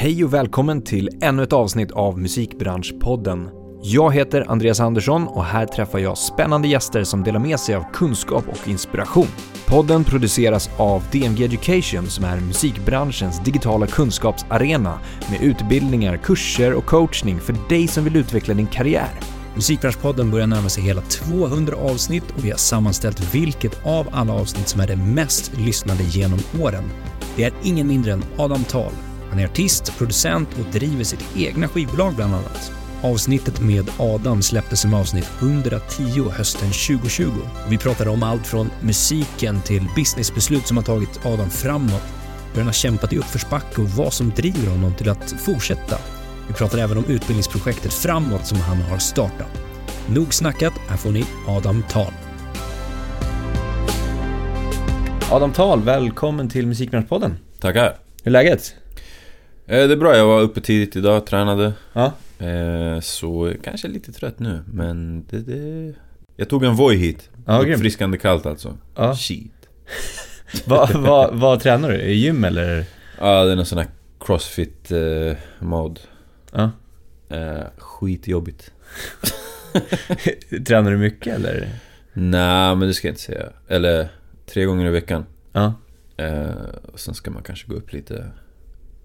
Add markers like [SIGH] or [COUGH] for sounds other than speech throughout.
Hej och välkommen till ännu ett avsnitt av Musikbranschpodden. Jag heter Andreas Andersson och här träffar jag spännande gäster som delar med sig av kunskap och inspiration. Podden produceras av DMG Education som är musikbranschens digitala kunskapsarena med utbildningar, kurser och coachning för dig som vill utveckla din karriär. Musikbranschpodden börjar närma sig hela 200 avsnitt och vi har sammanställt vilket av alla avsnitt som är det mest lyssnade genom åren. Det är ingen mindre än Adam Tal. Han är artist, producent och driver sitt egna skivbolag bland annat. Avsnittet med Adam släpptes som avsnitt 110 hösten 2020. Vi pratade om allt från musiken till businessbeslut som har tagit Adam framåt, hur han har kämpat i uppförsbacke och vad som driver honom till att fortsätta. Vi pratar även om utbildningsprojektet Framåt som han har startat. Nog snackat, här får ni Adam Tal. Adam Tal, välkommen till Musikbranschpodden. Tackar. Hur är läget? Eh, det är bra, jag var uppe tidigt idag, tränade. Ja. Eh, så kanske lite trött nu, men det... det... Jag tog en Voi hit. Ja. Uppfriskande kallt alltså. Ja. Shit. [LAUGHS] Vad va, vad tränar du? I gym eller? Ja, det är någon sån här crossfit eh, mod. Ja. Eh, skitjobbigt. [LAUGHS] Tränar du mycket eller? Nej, men det ska jag inte säga. Eller tre gånger i veckan. Ja. Eh, och sen ska man kanske gå upp lite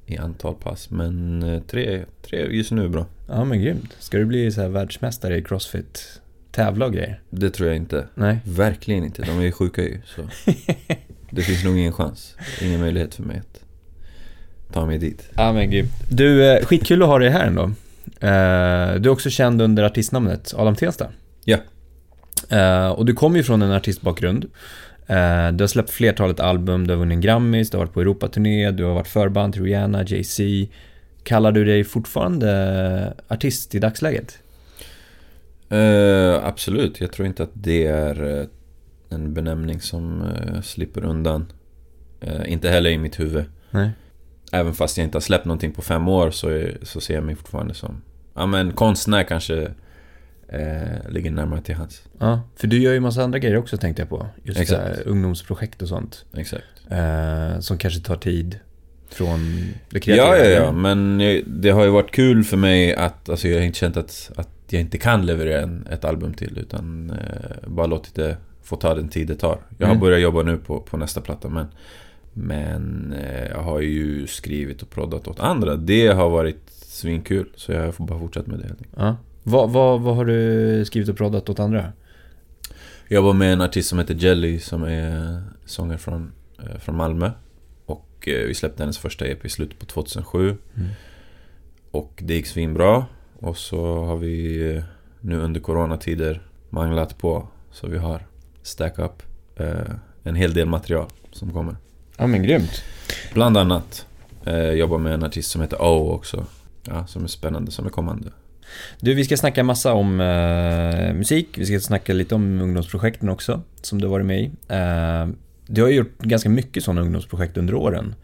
i antal pass. Men eh, tre, tre just nu är bra. Ja men grymt. Ska du bli så här världsmästare i crossfit? Tävla och grejer? Det tror jag inte. Nej. Verkligen inte. De är ju sjuka ju. Så. [LAUGHS] Det finns nog ingen chans. Ingen möjlighet för mig att ta mig dit. Ja men grymt. Du, eh, skitkul att ha dig här ändå. Eh, Du är också känd under artistnamnet Adam Tensta. Ja. Och du kommer ju från en artistbakgrund. Eh, Du har släppt flertalet album, du har vunnit en Grammis, du har varit på Europaturné, du har varit förband till Rihanna, Jay-Z. Kallar du dig fortfarande artist i dagsläget? Eh, absolut. Jag tror inte att det är eh, en benämning som eh, slipper undan. Eh, inte heller i mitt huvud. Nej. Även fast jag inte har släppt någonting på fem år så, är, så ser jag mig fortfarande som... Ja men konstnär kanske eh, ligger närmare till hands. Ja, för du gör ju massa andra grejer också tänkte jag på. Just Exakt. här, ungdomsprojekt och sånt. Exakt. Eh, som kanske tar tid från det Ja, kreativa. ja, ja. Men jag- det har ju varit kul för mig att... Alltså jag har inte känt att, att jag inte kan leverera en, ett album till. Utan eh, bara låtit det få ta den tid det tar. Jag har Mm. börjat jobba nu på, på nästa platta men... Men eh, jag har ju skrivit och proddat åt andra. Det har varit svinkul. Så jag får bara fortsätta med det. Ja. Vad, vad, vad har du skrivit och proddat åt andra? Jag jobbar med en artist som heter Jelly som är sångare från, eh, från Malmö. Och eh, vi släppte hennes första EP i slutet på 2007. Mm. Och det gick svinbra. Och så har vi eh, nu under coronatider manglat på. Så vi har stack up en hel del material som kommer. Ja men grymt. Bland annat eh, jobbar med en artist som heter O också. Ja, som är spännande, som är kommande. Du, vi ska snacka massa om eh, musik. Vi ska snacka lite om ungdomsprojekten också, som du har varit med i. Eh, du har gjort ganska mycket sådana ungdomsprojekt under åren.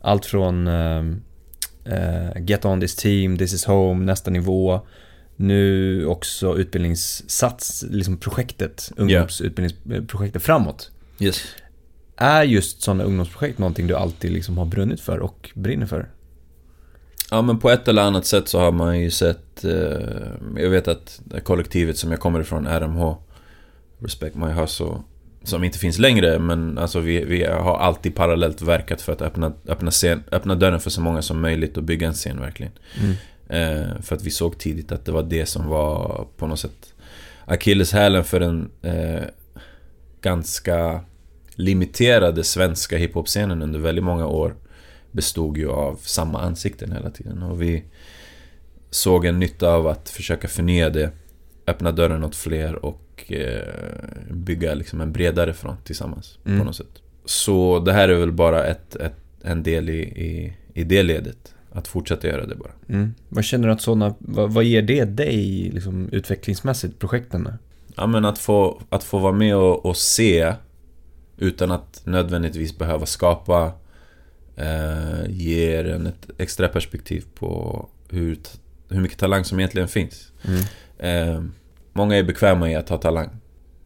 Allt från eh, eh, Get On This Team, This Is Home, Nästa Nivå. Nu också utbildningssats, liksom projektet, ungdomsutbildningsprojektet framåt. Yes. Är just sådana ungdomsprojekt någonting du alltid liksom har brunnit för och brinner för? Ja men på ett eller annat sätt så har man ju sett... Eh, jag vet att det kollektivet som jag kommer ifrån, RMH, Respect My Hustle, som inte finns längre men alltså vi, vi har alltid parallellt verkat för att öppna, öppna, scen, öppna dörren för så många som möjligt och bygga en scen verkligen. Mm. Eh, för att vi såg tidigt att det var det som var på något sätt akilleshälen för den eh, ganska limiterade svenska hiphop-scenen under väldigt många år bestod ju av samma ansikten hela tiden och vi såg en nytta av att försöka förnya det, öppna dörren åt fler och eh, bygga liksom en bredare front tillsammans Mm. på något sätt. Så det här är väl bara ett, ett, en del i, i, i det ledet. Att fortsätta göra det bara. Mm. Vad känner du att sådana, vad, vad ger det dig liksom, utvecklingsmässigt, projekten? Ja men att få, att få vara med och, och se utan att nödvändigtvis behöva skapa eh, ger en ett extra perspektiv på hur, hur mycket talang som egentligen finns. Mm. Eh, många är bekväma i att ha talang.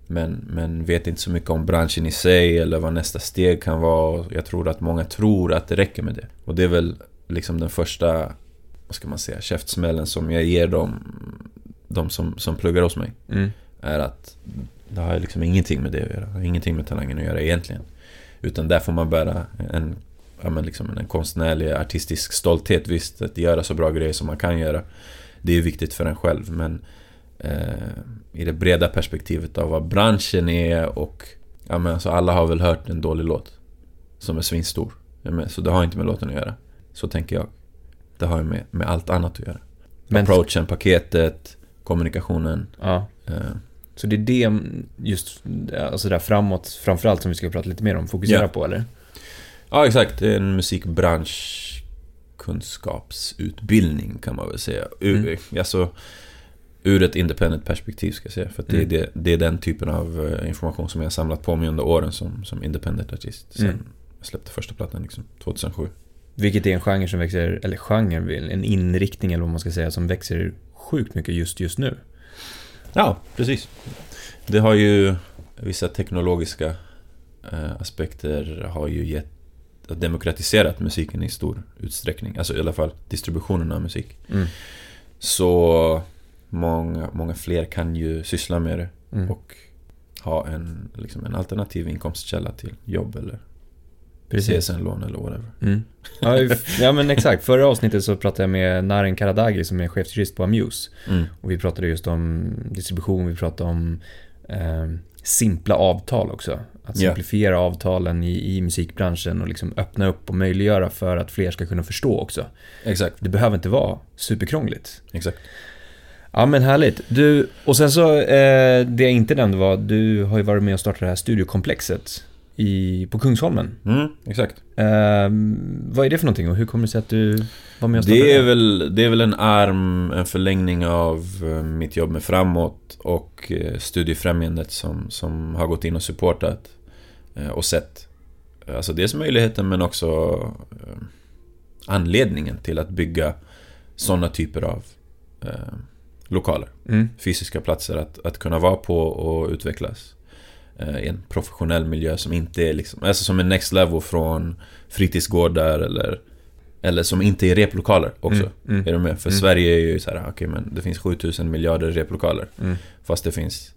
Men, men vet inte så mycket om branschen i sig eller vad nästa steg kan vara. Jag tror att många tror att det räcker med det. Och det är väl liksom den första, vad ska man säga, käftsmällen som jag ger dem, de som, som pluggar hos mig. Mm. Är att det har liksom ingenting med det att göra. Ingenting med talangen att göra egentligen. Utan där får man bära en, ja, men liksom en konstnärlig, artistisk stolthet. Visst, att göra så bra grejer som man kan göra. Det är viktigt för en själv. Men eh, i det breda perspektivet av vad branschen är och... Ja, men alltså alla har väl hört en dålig låt. Som är svinstor. Ja, så det har inte med låten att göra. Så tänker jag. Det har ju med, med allt annat att göra. Men- Approachen, paketet, kommunikationen. Ja. Eh, Så det är det, just alltså där framåt, framförallt som vi ska prata lite mer om, fokusera Ja. på eller? Ja, exakt. En musikbransch kunskapsutbildning kan man väl säga. Ur, Mm. alltså, ur ett independent perspektiv ska jag säga. För att det, är Mm. det, det är den typen av eh, information som jag har samlat på mig under åren som, som independent artist. Sen Mm. jag släppte första plattan liksom, 2007. Vilket är en genre som växer, eller genre, en inriktning eller vad man ska säga, som växer sjukt mycket just just nu. Ja, precis. Det har ju vissa teknologiska eh, aspekter har ju gett demokratiserat musiken i stor utsträckning. Alltså i alla fall distributionen av musik. Mm. Så många, många fler kan ju syssla med det Mm. och ha en, liksom en alternativ inkomstkälla till jobb eller. CSN-lån eller whatever. Mm. [LAUGHS] Ja, ja men exakt, förra avsnittet så pratade jag med Naren Karadaghi som är chefsjurist på Amuse. Mm. Och vi pratade just om distribution, vi pratade om eh, simpla avtal också. Att simplifiera avtalen i, i musikbranschen och liksom öppna upp och möjliggöra för att fler ska kunna förstå också. Exakt, Det behöver inte vara superkrångligt. exakt. Ja men härligt. Du, och sen så, eh, det jag inte nämnde var, du har ju varit med och startat det här studiokomplexet i, på Kungsholmen. Mm, exakt. Eh, vad är det för någonting och hur kommer det sig att du var med och startade Det är, väl, det är väl en arm, en förlängning av eh, mitt jobb med Framåt och eh, Studiefrämjandet som, som har gått in och supportat eh, och sett Alltså dels möjligheten men också anledningen till att bygga sådana typer av eh, lokaler. Mm. Fysiska platser att, att kunna vara på och utvecklas. Eh, I en professionell miljö som inte är liksom, alltså som en next level från fritidsgårdar eller eller som inte är replokaler också. Mm, mm. Är du med? För Mm. Sverige är ju så här, okej men det finns 7000 miljarder replokaler. Mm. Fast det finns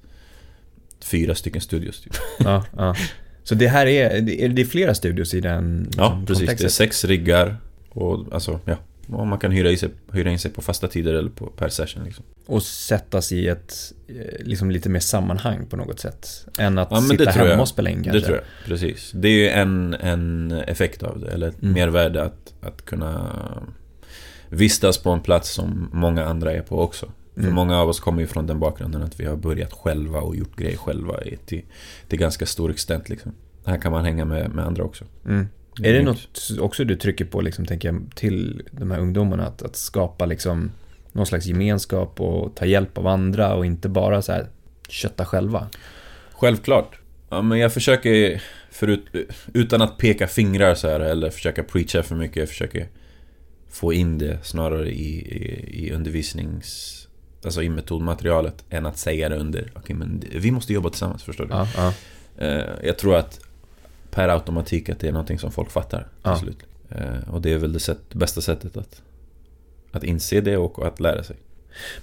fyra stycken studios typ. Ja, ja. Så det här är, det är är flera studios i den Ja, precis. Det är sex riggar. Och alltså, ja. Och man kan hyra, i sig, hyra in sig på fasta tider eller på, per session liksom. Och sättas i ett, eh, liksom lite mer sammanhang på något sätt. Än att Ja, sitta hemma jag. och spela in kanske. Det tror jag, precis. Det är ju en, en effekt av det, eller ett Mm. mervärde att, att kunna vistas på en plats som många andra är på också. För Mm. många av oss kommer ju från den bakgrunden att vi har börjat själva och gjort grejer själva till, till ganska stor extent liksom. Här kan man hänga med, med andra också. Mm. Är det nytt. något också du trycker på, liksom, tänker jag, till de här ungdomarna? Att, att skapa liksom någon slags gemenskap och ta hjälp av andra och inte bara så här kötta själva? Självklart. Ja, men jag försöker, förut, utan att peka fingrar så här eller försöka preacha för mycket, jag försöker få in det snarare i, i, i undervisnings... Alltså i metodmaterialet än att säga det under, okej men vi måste jobba tillsammans, förstår du? Ja, ja. Eh, jag tror att per automatik att det är någonting som folk fattar till Ja. slut. Eh, och det är väl det sätt, bästa sättet att, att inse det och att lära sig.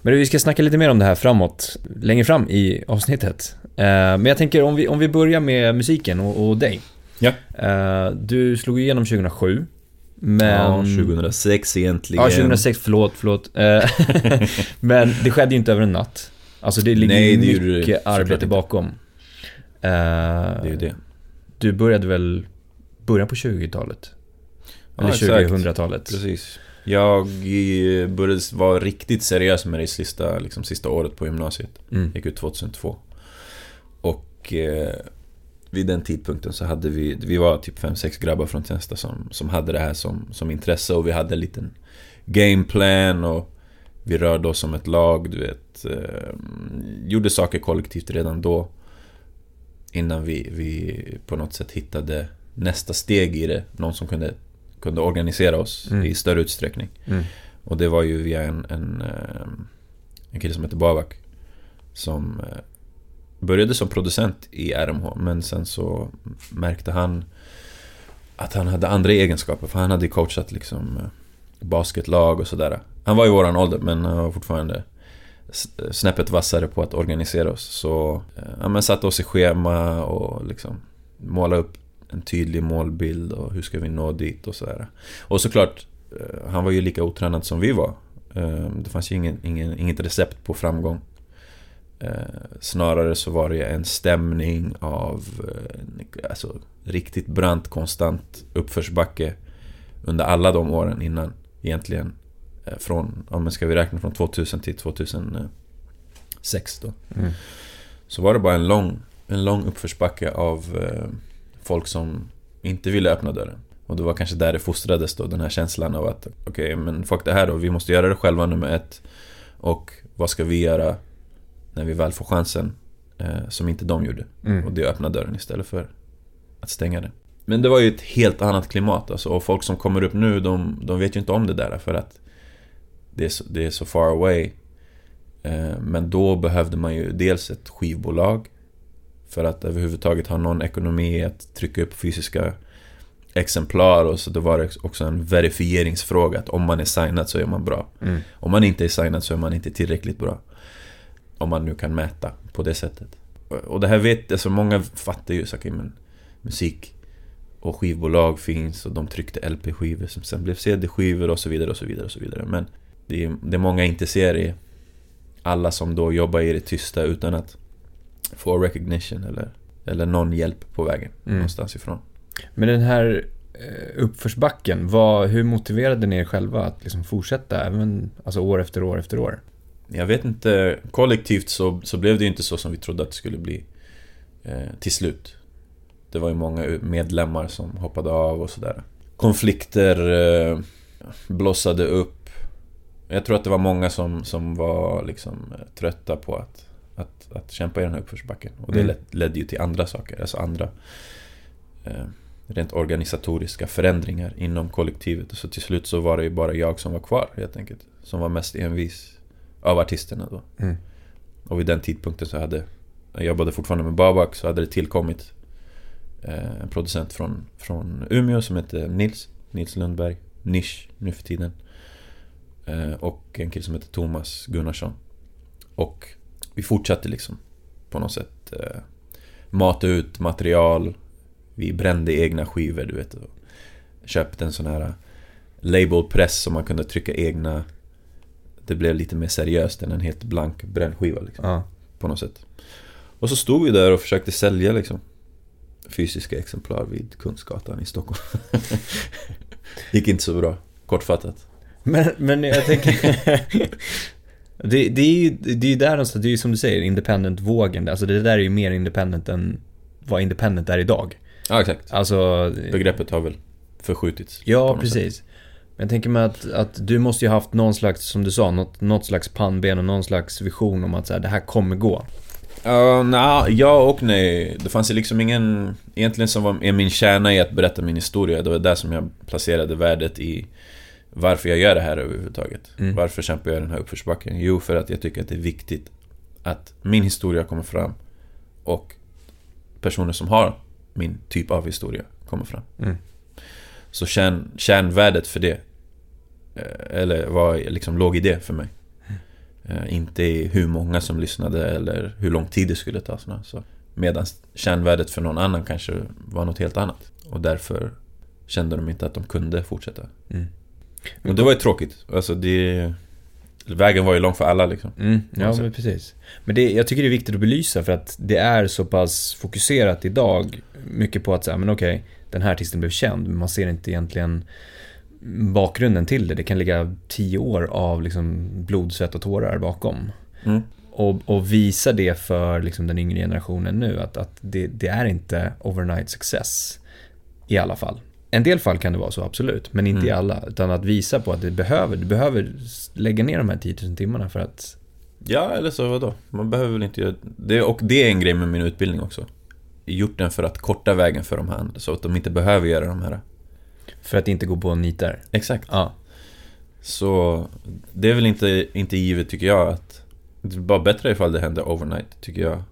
Men vi ska snacka lite mer om det här framåt, längre fram i avsnittet. Eh, Men jag tänker om vi, om vi börjar med musiken och, och dig. Ja. Eh, Du slog igenom 2007. Men... Ja, 2006 egentligen. Ja, 2006, förlåt, förlåt. [LAUGHS] [LAUGHS] Men det skedde ju inte över en natt. Alltså det ligger Nej, det mycket arbete bakom. Det är ju det. Du började väl början på 20-talet? Ja, Eller exakt. 2000-talet? Precis. Jag eh, började vara riktigt seriös med det sista, liksom, sista året på gymnasiet. Mm. Gick ut 2002. Och eh, vid den tidpunkten så hade vi, vi var typ 5-6 grabbar från Tensta som, som hade det här som, som intresse och vi hade en liten gameplan och vi rörde oss som ett lag, du vet. Eh, gjorde saker kollektivt redan då. Innan vi, vi på något sätt hittade nästa steg i det. Någon som kunde, kunde organisera oss Mm. i större utsträckning. Mm. Och det var ju via en, en, eh, en kille som heter Bavak. Som eh, började som producent i RMH men sen så märkte han att han hade andra egenskaper. För han hade coachat liksom eh, basketlag och sådär. Han var i våran ålder men han var fortfarande snäppet vassare på att organisera oss. Så eh, ja, men satte oss i schema och liksom måla upp en tydlig målbild och hur ska vi nå dit och sådär. Och såklart, eh, han var ju lika otränad som vi var. Eh, det fanns ju ingen, ingen, inget recept på framgång. Snarare så var det en stämning av alltså, riktigt brant, konstant uppförsbacke under alla de åren innan egentligen från, om ska vi räkna från 2000 till 2006 då. Mm. Så var det bara en lång, en lång uppförsbacke av eh, folk som inte ville öppna dörren. Och det var kanske där det fostrades då, den här känslan av att okej, okay, men fuck det här då, vi måste göra det själva nummer ett. Och vad ska vi göra när vi väl får chansen eh, som inte de gjorde? Mm. Och det är öppna dörren istället för att stänga den. Men det var ju ett helt annat klimat alltså, och folk som kommer upp nu, de, de vet ju inte om det där för att det är så, det är så far away. Eh, men då behövde man ju dels ett skivbolag för att överhuvudtaget ha någon ekonomi att trycka upp fysiska exemplar och så då var det också en verifieringsfråga att om man är signad så är man bra. Mm. Om man inte är signad så är man inte tillräckligt bra. Om man nu kan mäta på det sättet. Och det här vet, alltså många fattar ju saker men musik och skivbolag finns och de tryckte LP-skivor som sen blev CD-skivor och så vidare och så vidare och så vidare. Men det är, det många inte ser är alla som då jobbar i det tysta utan att få recognition eller, eller någon hjälp på vägen mm. någonstans ifrån. Men den här eh, uppförsbacken, vad, hur motiverade ni er själva att liksom fortsätta även alltså år efter år efter år? Jag vet inte, kollektivt så, så blev det ju inte så som vi trodde att det skulle bli eh, till slut. Det var ju många medlemmar som hoppade av och sådär. Konflikter eh, blossade upp jag tror att det var många som, som var liksom eh, trötta på att, att, att kämpa i den här uppförsbacken. Och det mm. ledde ju till andra saker, alltså andra eh, rent organisatoriska förändringar inom kollektivet. Så till slut så var det ju bara jag som var kvar helt enkelt. Som var mest envis av artisterna då. Mm. Och vid den tidpunkten så hade jag jobbade fortfarande med Babak så hade det tillkommit eh, en producent från, från Umeå som heter Nils. Nils Lundberg. Nisch nu för tiden. Eh, och en kille som heter Thomas Gunnarsson. Och vi fortsatte liksom på något sätt eh, mata ut material. Vi brände egna skivor, du vet. Och köpte en sån här labelpress som man kunde trycka egna... Det blev lite mer seriöst än en helt blank brännskiva liksom. Ja. På något sätt. Och så stod vi där och försökte sälja liksom fysiska exemplar vid Kungsgatan i Stockholm. [LAUGHS] Gick inte så bra, kortfattat. Men, men jag tänker... [LAUGHS] det, det, är ju det är där någonstans, det är ju som du säger, independent-vågen. Alltså det där är ju mer independent än vad independent är idag. Ja, exakt. Alltså... Begreppet har väl förskjutits. Ja, precis. Sätt. Men jag tänker mig att, att du måste ju haft någon slags, som du sa, något, något slags pannben och någon slags vision om att så här, det här kommer gå. Uh, nah, ja och nej. Det fanns ju liksom ingen... Egentligen som var är min kärna i att berätta min historia. Det var där som jag placerade värdet i varför jag gör det här överhuvudtaget. Mm. Varför kämpar jag den här uppförsbacken? Jo, för att jag tycker att det är viktigt att min historia kommer fram och personer som har min typ av historia kommer fram. Mm. Så kärn, kärnvärdet för det, eh, eller vad liksom låg i det för mig. Mm. Inte i hur många som lyssnade eller hur lång tid det skulle ta. Så. Medan kärnvärdet för någon annan kanske var något helt annat. Och därför kände de inte att de kunde fortsätta. Mm. Men det var ju tråkigt. Alltså det... Vägen var ju lång för alla liksom. Mm, ja, men precis. Men det, jag tycker det är viktigt att belysa för att det är så pass fokuserat idag. Mycket på att säga, men okej, den här artisten blev känd, men man ser inte egentligen bakgrunden till det. Det kan ligga tio år av liksom blod, svett och tårar bakom. Mm. Och, och, visa det för liksom den yngre generationen nu, att, att det, det, är inte overnight success. I alla fall en del fall kan det vara så, absolut. Men inte mm. i alla. Utan att visa på att det behöver, du behöver lägga ner de här 10 000 timmarna för att... Ja, eller så vadå? Man behöver väl inte göra det. Och det är en grej med min utbildning också. Gjort den för att korta vägen för de här andra. Så att de inte behöver göra de här. För att inte gå på nitar? Exakt. Ja. Så det är väl inte, inte givet tycker jag att... Det är bara bättre ifall det händer overnight, tycker jag.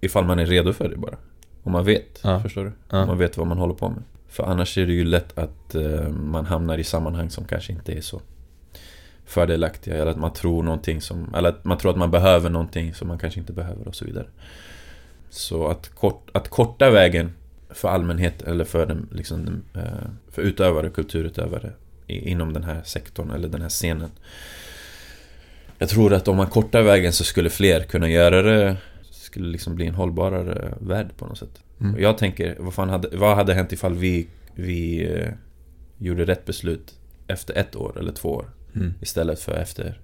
Ifall man är redo för det bara. Om man vet, ja. förstår du? Ja. Om man vet vad man håller på med. För annars är det ju lätt att eh, man hamnar i sammanhang som kanske inte är så fördelaktiga. Eller att man tror någonting som... Eller att man tror att man behöver någonting som man kanske inte behöver och så vidare. Så att, kort, att korta vägen för allmänhet eller för, den, liksom, den, eh, för utövare, kulturutövare inom den här sektorn eller den här scenen. Jag tror att om man kortar vägen så skulle fler kunna göra det. Skulle liksom bli en hållbarare värld på något sätt. Mm. Jag tänker, vad, fan hade, vad hade hänt ifall vi, vi eh, gjorde rätt beslut efter ett år eller två år? Mm. Istället för efter,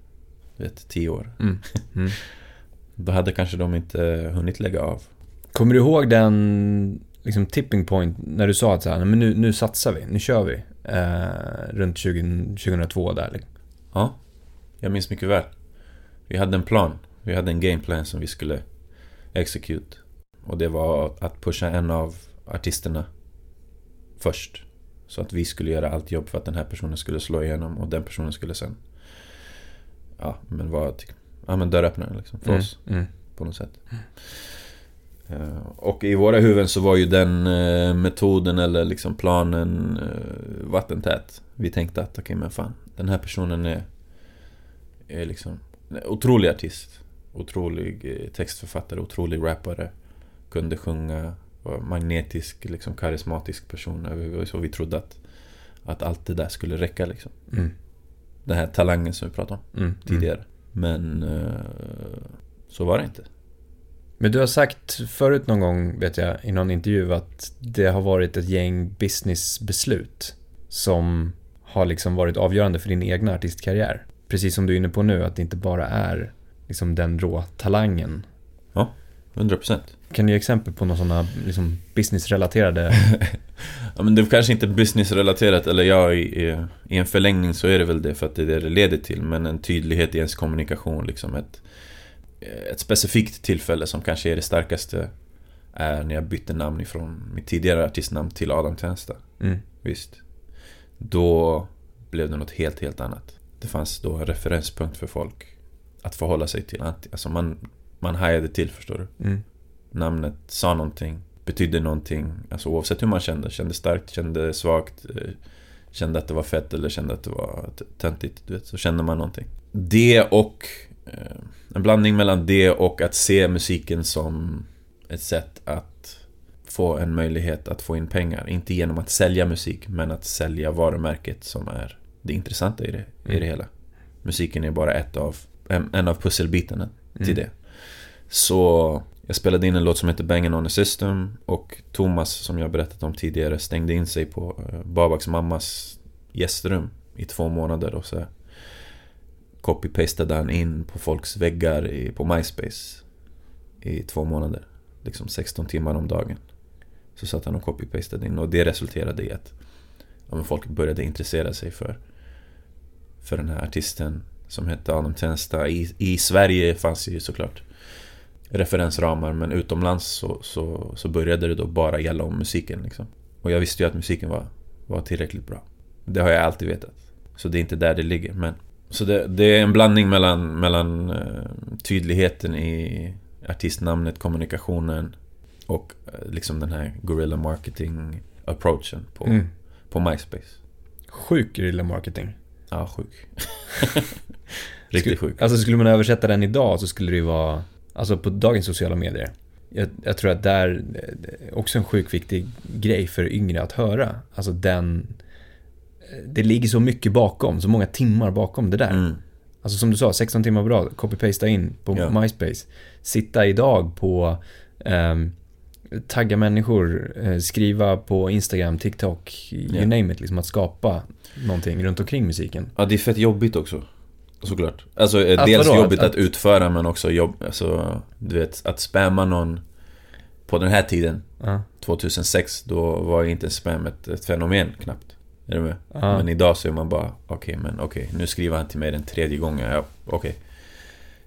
vet, tio år. Mm. mm. [LAUGHS] Då hade kanske de inte hunnit lägga av. Kommer du ihåg den liksom, tipping point när du sa att så här, men nu, nu satsar vi, nu kör vi? Eh, runt 20, 2002 där. Liksom. Ja, jag minns mycket väl. Vi hade en plan. Vi hade en gameplan som vi skulle execute. Och det var att pusha en av artisterna först. Så att vi skulle göra allt jobb för att den här personen skulle slå igenom och den personen skulle sen... Ja, men vara ja, men dörröppnare liksom för mm, oss. Mm. På något sätt. Uh, och i våra huvuden så var ju den uh, metoden eller liksom planen uh, vattentät. Vi tänkte att okej okay, men fan, den här personen är, är liksom otrolig artist. Otrolig textförfattare, otrolig rappare. Kunde sjunga, var magnetisk, liksom karismatisk person. Var så vi trodde att, att allt det där skulle räcka liksom. Mm. Den här talangen som vi pratade om mm. tidigare. Men så var det inte. Men du har sagt förut någon gång, vet jag, i någon intervju att det har varit ett gäng businessbeslut som har liksom varit avgörande för din egna artistkarriär. Precis som du är inne på nu, att det inte bara är liksom den rå talangen. Ja, 100%. Kan du ge exempel på några sådana liksom businessrelaterade? [LAUGHS] ja men det är kanske inte businessrelaterat, eller ja, i, i en förlängning så är det väl det för att det är det det leder till. Men en tydlighet i ens kommunikation, liksom ett ett specifikt tillfälle som kanske är det starkaste är när jag bytte namn ifrån mitt tidigare artistnamn till Adam Tensta. Mm. Visst. Då blev det något helt, helt annat. Det fanns då en referenspunkt för folk att förhålla sig till. Alltså man, man hajade till, förstår du? Mm. Namnet sa någonting, betydde någonting. Alltså oavsett hur man kände. Kände starkt, kände svagt. Eh, kände att det var fett eller kände att det var töntigt. Du vet, så kände man någonting. Det och Eh, en blandning mellan det och att se musiken som ett sätt att få en möjlighet att få in pengar. Inte genom att sälja musik, men att sälja varumärket som är det intressanta i det, mm. i det hela. Musiken är bara ett av, en, en av pusselbitarna till mm. det. Så jag spelade in en låt som heter Bangin' on a system och Thomas, som jag berättat om tidigare, stängde in sig på eh, Babaks mammas gästrum i två månader och så copy-pastade han in på folks väggar i, på MySpace i två månader. Liksom 16 timmar om dagen. Så satt han och copy-pastade in och det resulterade i att ja, folk började intressera sig för, för den här artisten som hette Adam Tensta. I, I Sverige fanns ju såklart referensramar men utomlands så, så, så började det då bara gälla om musiken. Liksom. Och jag visste ju att musiken var, var tillräckligt bra. Det har jag alltid vetat. Så det är inte där det ligger. Men så det, det, är en blandning mellan, mellan uh, tydligheten i artistnamnet, kommunikationen och uh, liksom den här guerrilla marketing approachen på, mm. på MySpace. Sjuk guerrilla marketing. Ja, sjuk. [LAUGHS] Riktigt sjuk. Alltså skulle man översätta den idag så skulle det ju vara, alltså på dagens sociala medier. Jag, jag tror att det är också en sjukt viktig grej för yngre att höra. Alltså den det ligger så mycket bakom, så många timmar bakom det där. Mm. Alltså som du sa, 16 timmar bra, copy-pasta in på ja. MySpace. Sitta idag på um, tagga människor, eh, skriva på Instagram, TikTok, you yeah. name it. Liksom att skapa någonting runt omkring musiken. Ja, det är fett jobbigt också. Såklart. Alltså att dels vadå? jobbigt att, att, utföra men också jobb, alltså, du vet, att spamma någon på den här tiden, uh. 2006, då var inte spam ett, ett fenomen knappt. Är du med? Ah. Men idag så är man bara, okej okay, men okej, okay, nu skriver han till mig den tredje gången. Ja, okej. Okay.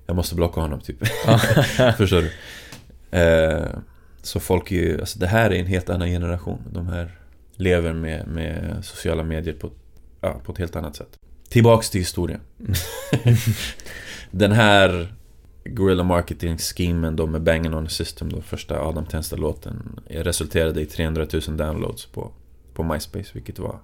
Jag måste blocka honom typ. [LAUGHS] Förstår du? Eh, så folk är ju, alltså det här är en helt annan generation. De här lever med, med sociala medier på, ja, på ett helt annat sätt. Tillbaks till historien. Mm. den här Guerrilla Marketing Schemen då med Bangin' on System, då första Adam Tensta-låten, resulterade i 300 000 downloads på på MySpace, vilket var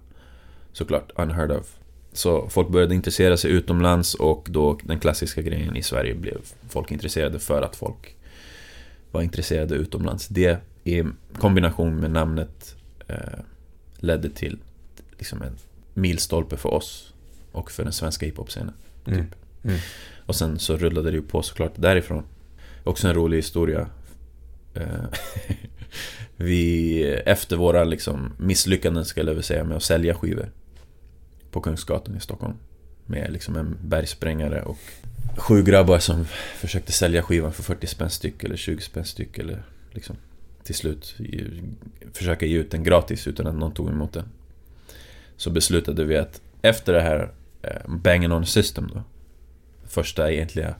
såklart unheard of. Så folk började intressera sig utomlands och då den klassiska grejen i Sverige blev folk intresserade för att folk var intresserade utomlands. Det i kombination med namnet eh, ledde till liksom en milstolpe för oss och för den svenska hiphop-scenen. Typ. Mm. Mm. Och sen så rullade det ju på såklart därifrån. Också en rolig historia. Eh, [LAUGHS] vi, efter våra liksom misslyckanden skulle jag väl säga med att sälja skivor på Kungsgatan i Stockholm. Med liksom en bergsprängare och sju grabbar som försökte sälja skivan för 40 spänn styck eller 20 spänn styck eller liksom till slut försöka ge ut den gratis utan att någon tog emot den. Så beslutade vi att efter det här eh, Banging on System då. Första egentliga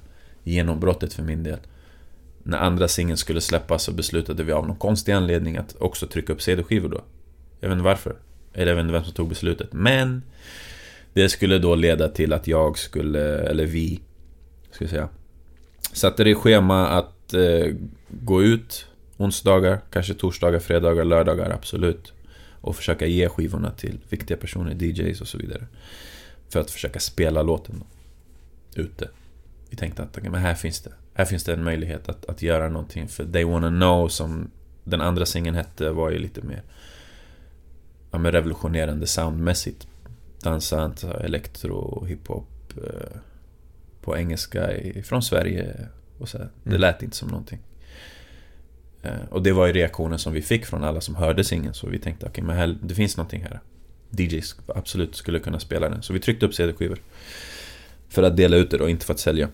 genombrottet för min del. När andra singeln skulle släppas så beslutade vi av någon konstig anledning att också trycka upp CD-skivor då. Jag vet inte varför. Eller jag vet inte vem som tog beslutet. Men Det skulle då leda till att jag skulle, eller vi Ska jag säga Satte det i schema att eh, gå ut onsdagar, kanske torsdagar, fredagar, lördagar, absolut. Och försöka ge skivorna till viktiga personer, DJs och så vidare. För att försöka spela låten ute. Vi tänkte att men här finns det. Här finns det en möjlighet att, att göra någonting. För They Wanna Know, som den andra singeln hette, var ju lite mer ja, men revolutionerande soundmässigt. Dansant, elektro, hiphop. Eh, på engelska från Sverige. Och så här. Det Mm. lät inte som någonting. Eh, Och det var ju reaktionen som vi fick från alla som hörde singeln. Så vi tänkte, okej, men här, det finns någonting här. DJs absolut skulle kunna spela den. Så vi tryckte upp CD-skivor. För att dela ut det då, inte för att sälja.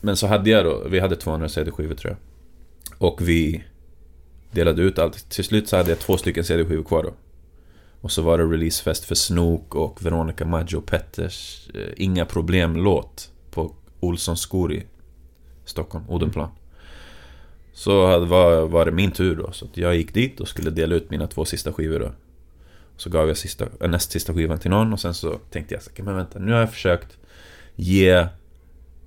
Men så hade jag då, vi hade 200 CD-skivor tror jag. Och vi delade ut allt. Till slut så hade jag två stycken CD-skivor kvar då. Och så var det releasefest för Snook och Veronica Maggio Petters eh, Inga Problem-låt på Olssons skor i Stockholm, Odenplan. Så hade- var, var det min tur då, så att jag gick dit och skulle dela ut mina två sista skivor då. Så gav jag sista, eh, näst sista skivan till någon och sen så tänkte jag så, men vänta, nu har jag försökt ge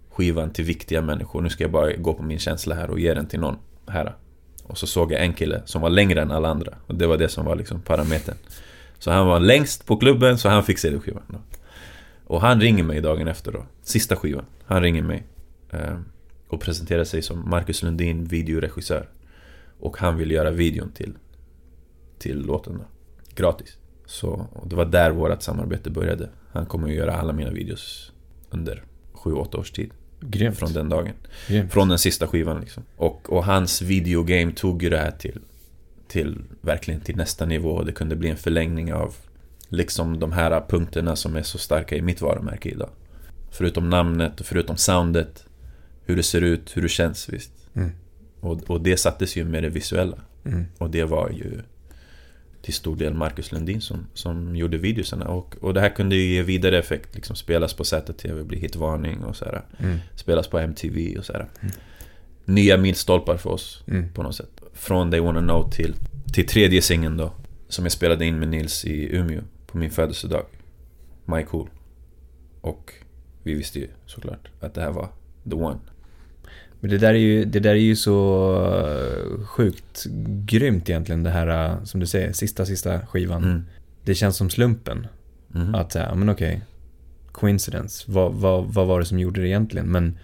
skivan till viktiga människor. Nu ska jag bara gå på min känsla här och ge den till någon här. Och så såg jag en kille som var längre än alla andra. Och det var det som var liksom parametern. Så han var längst på klubben, så han fick CD-skivan. Och han ringer mig dagen efter då. Sista skivan. Han ringer mig. Ehm, och presenterar sig som Marcus Lundin, videoregissör. Och han vill göra videon till, till låten då. Gratis. Så det var där vårt samarbete började. Han kommer att göra alla mina videos under 7-8 års tid. Grymt. Från den dagen. Grymt. Från den sista skivan liksom. Och, och hans videogame tog ju det här till, till verkligen till nästa nivå. Det kunde bli en förlängning av liksom de här punkterna som är så starka i mitt varumärke idag. Förutom namnet och förutom soundet. Hur det ser ut, hur det känns visst. Mm. Och, och det sattes ju med det visuella. Mm. Och det var ju till stor del Marcus Lundin som, som gjorde videosarna. Och, och det här kunde ju ge vidare effekt. Liksom spelas på ZTV, bli hitvarning och så här. Mm. Spelas på MTV och så här. Nya milstolpar för oss Mm. på något sätt. Från They Wanna Know till, till tredje singeln då. Som jag spelade in med Nils i Umeå på min födelsedag. My Cool. Och vi visste ju såklart att det här var the one. Men det där är ju, det där är ju så eh, sjukt grymt egentligen det här eh, som du säger, sista, sista skivan. Mm. Det känns som slumpen. Mhm. Att säga, ja men okej, coincidence, vad, vad, vad var det som gjorde det egentligen? Men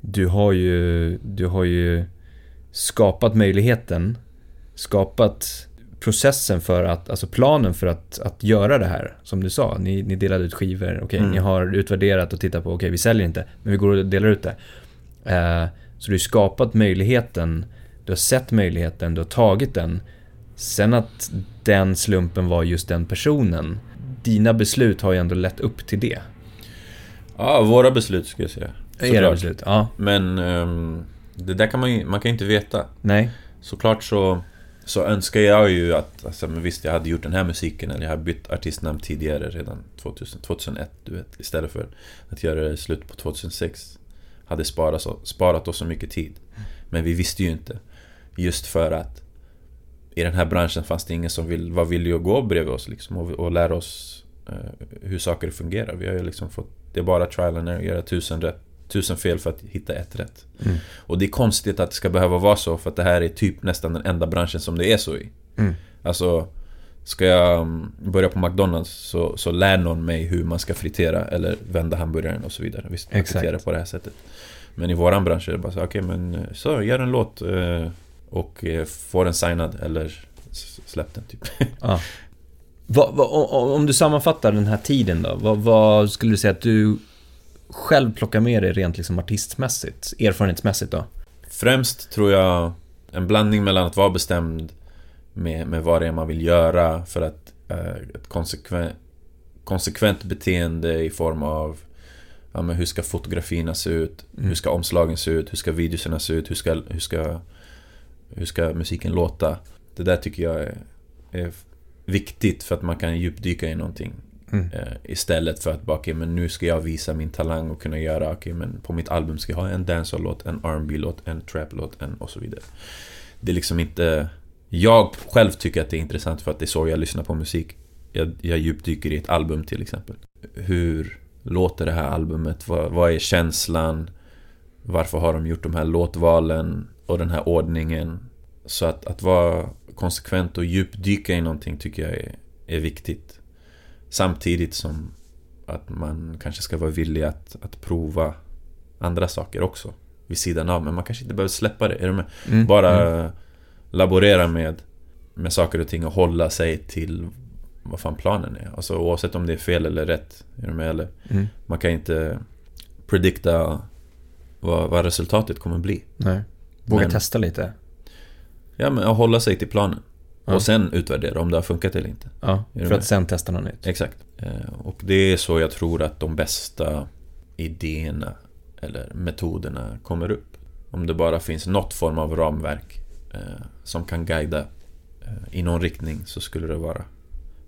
du har ju, du har ju skapat möjligheten, skapat processen för att, alltså planen för att, att göra det här. Som du sa, ni, ni delade ut skivor, okej, Mm. ni har utvärderat och tittat på, okej, vi säljer inte, men vi går och delar ut det. Eh, så du har skapat möjligheten, du har sett möjligheten, du har tagit den. Sen att den slumpen var just den personen. Dina beslut har ju ändå lett upp till det. Ja, våra beslut skulle jag säga. Era beslut, ja. Men ehm, det där kan man ju, man kan inte veta. Nej. Såklart så, så önskar jag ju att, alltså, men visst jag hade gjort den här musiken eller jag hade bytt artistnamn tidigare redan 2000, 2001 du vet. Istället för att göra det slut på 2006. Hade sparat, sparat oss så mycket tid. Men vi visste ju inte. Just för att i den här branschen fanns det ingen som vill, var villig att gå bredvid oss liksom och, och lära oss eh, hur saker fungerar. Vi har ju liksom fått, det är bara trial and error, göra tusen, rätt, tusen fel för att hitta ett rätt. Mm. Och det är konstigt att det ska behöva vara så för att det här är typ nästan den enda branschen som det är så i. Mm. Alltså Ska jag mm, börja på McDonalds så, så lär någon mig hur man ska fritera eller vända hamburgaren och så vidare. Visst, Exakt. fritera på det här sättet. Men i våran bransch är det bara så, okej men eh, så, gör en låt eh, och eh, få den signad eller släpp den typ. [LAUGHS] Ja. Vad- o- om du sammanfattar den här tiden då, vad, vad skulle du säga att du själv plockar med dig rent liksom artistmässigt, erfarenhetsmässigt då? Främst tror jag en blandning mellan att vara bestämd med, med vad det är man vill göra för att eh, ett konsekvent, konsekvent beteende i form av ja, men hur ska fotografierna se ut? Mm. Hur ska omslagen se ut? Hur ska videorna se ut? Hur ska, hur ska, hur ska musiken låta? Det där tycker jag är, är viktigt för att man kan djupdyka i någonting Mm. Eh, istället för att bara, okej men nu ska jag visa min talang och kunna göra, okej men på mitt album ska jag ha en dancehall-låt, en rb låt en trap-låt, en och så vidare. Det är liksom inte... Jag själv tycker att det är intressant för att det är så jag lyssnar på musik. Jag, jag djupdyker i ett album till exempel. Hur låter det här albumet? Vad, vad är känslan? Varför har de gjort de här låtvalen och den här ordningen? Så att, att vara konsekvent och djupdyka i någonting tycker jag är, är viktigt. Samtidigt som att man kanske ska vara villig att, att prova andra saker också. Vid sidan av, men man kanske inte behöver släppa det. Är du med? Mm. Bara Mm. Laborera med, med saker och ting och hålla sig till vad fan planen är. Alltså oavsett om det är fel eller rätt. Är du med? Eller, Mm. man kan inte predikta vad, vad resultatet kommer bli. Nej. Våga Men- testa lite. Ja, men att hålla sig till planen. Ja. Och sen utvärdera om det har funkat eller inte. Ja, för att sen testa något nytt. Exakt. Eh, Och det är så jag tror att de bästa idéerna eller metoderna kommer upp. Om det bara finns något form av ramverk som kan guida eh, i någon riktning så skulle det vara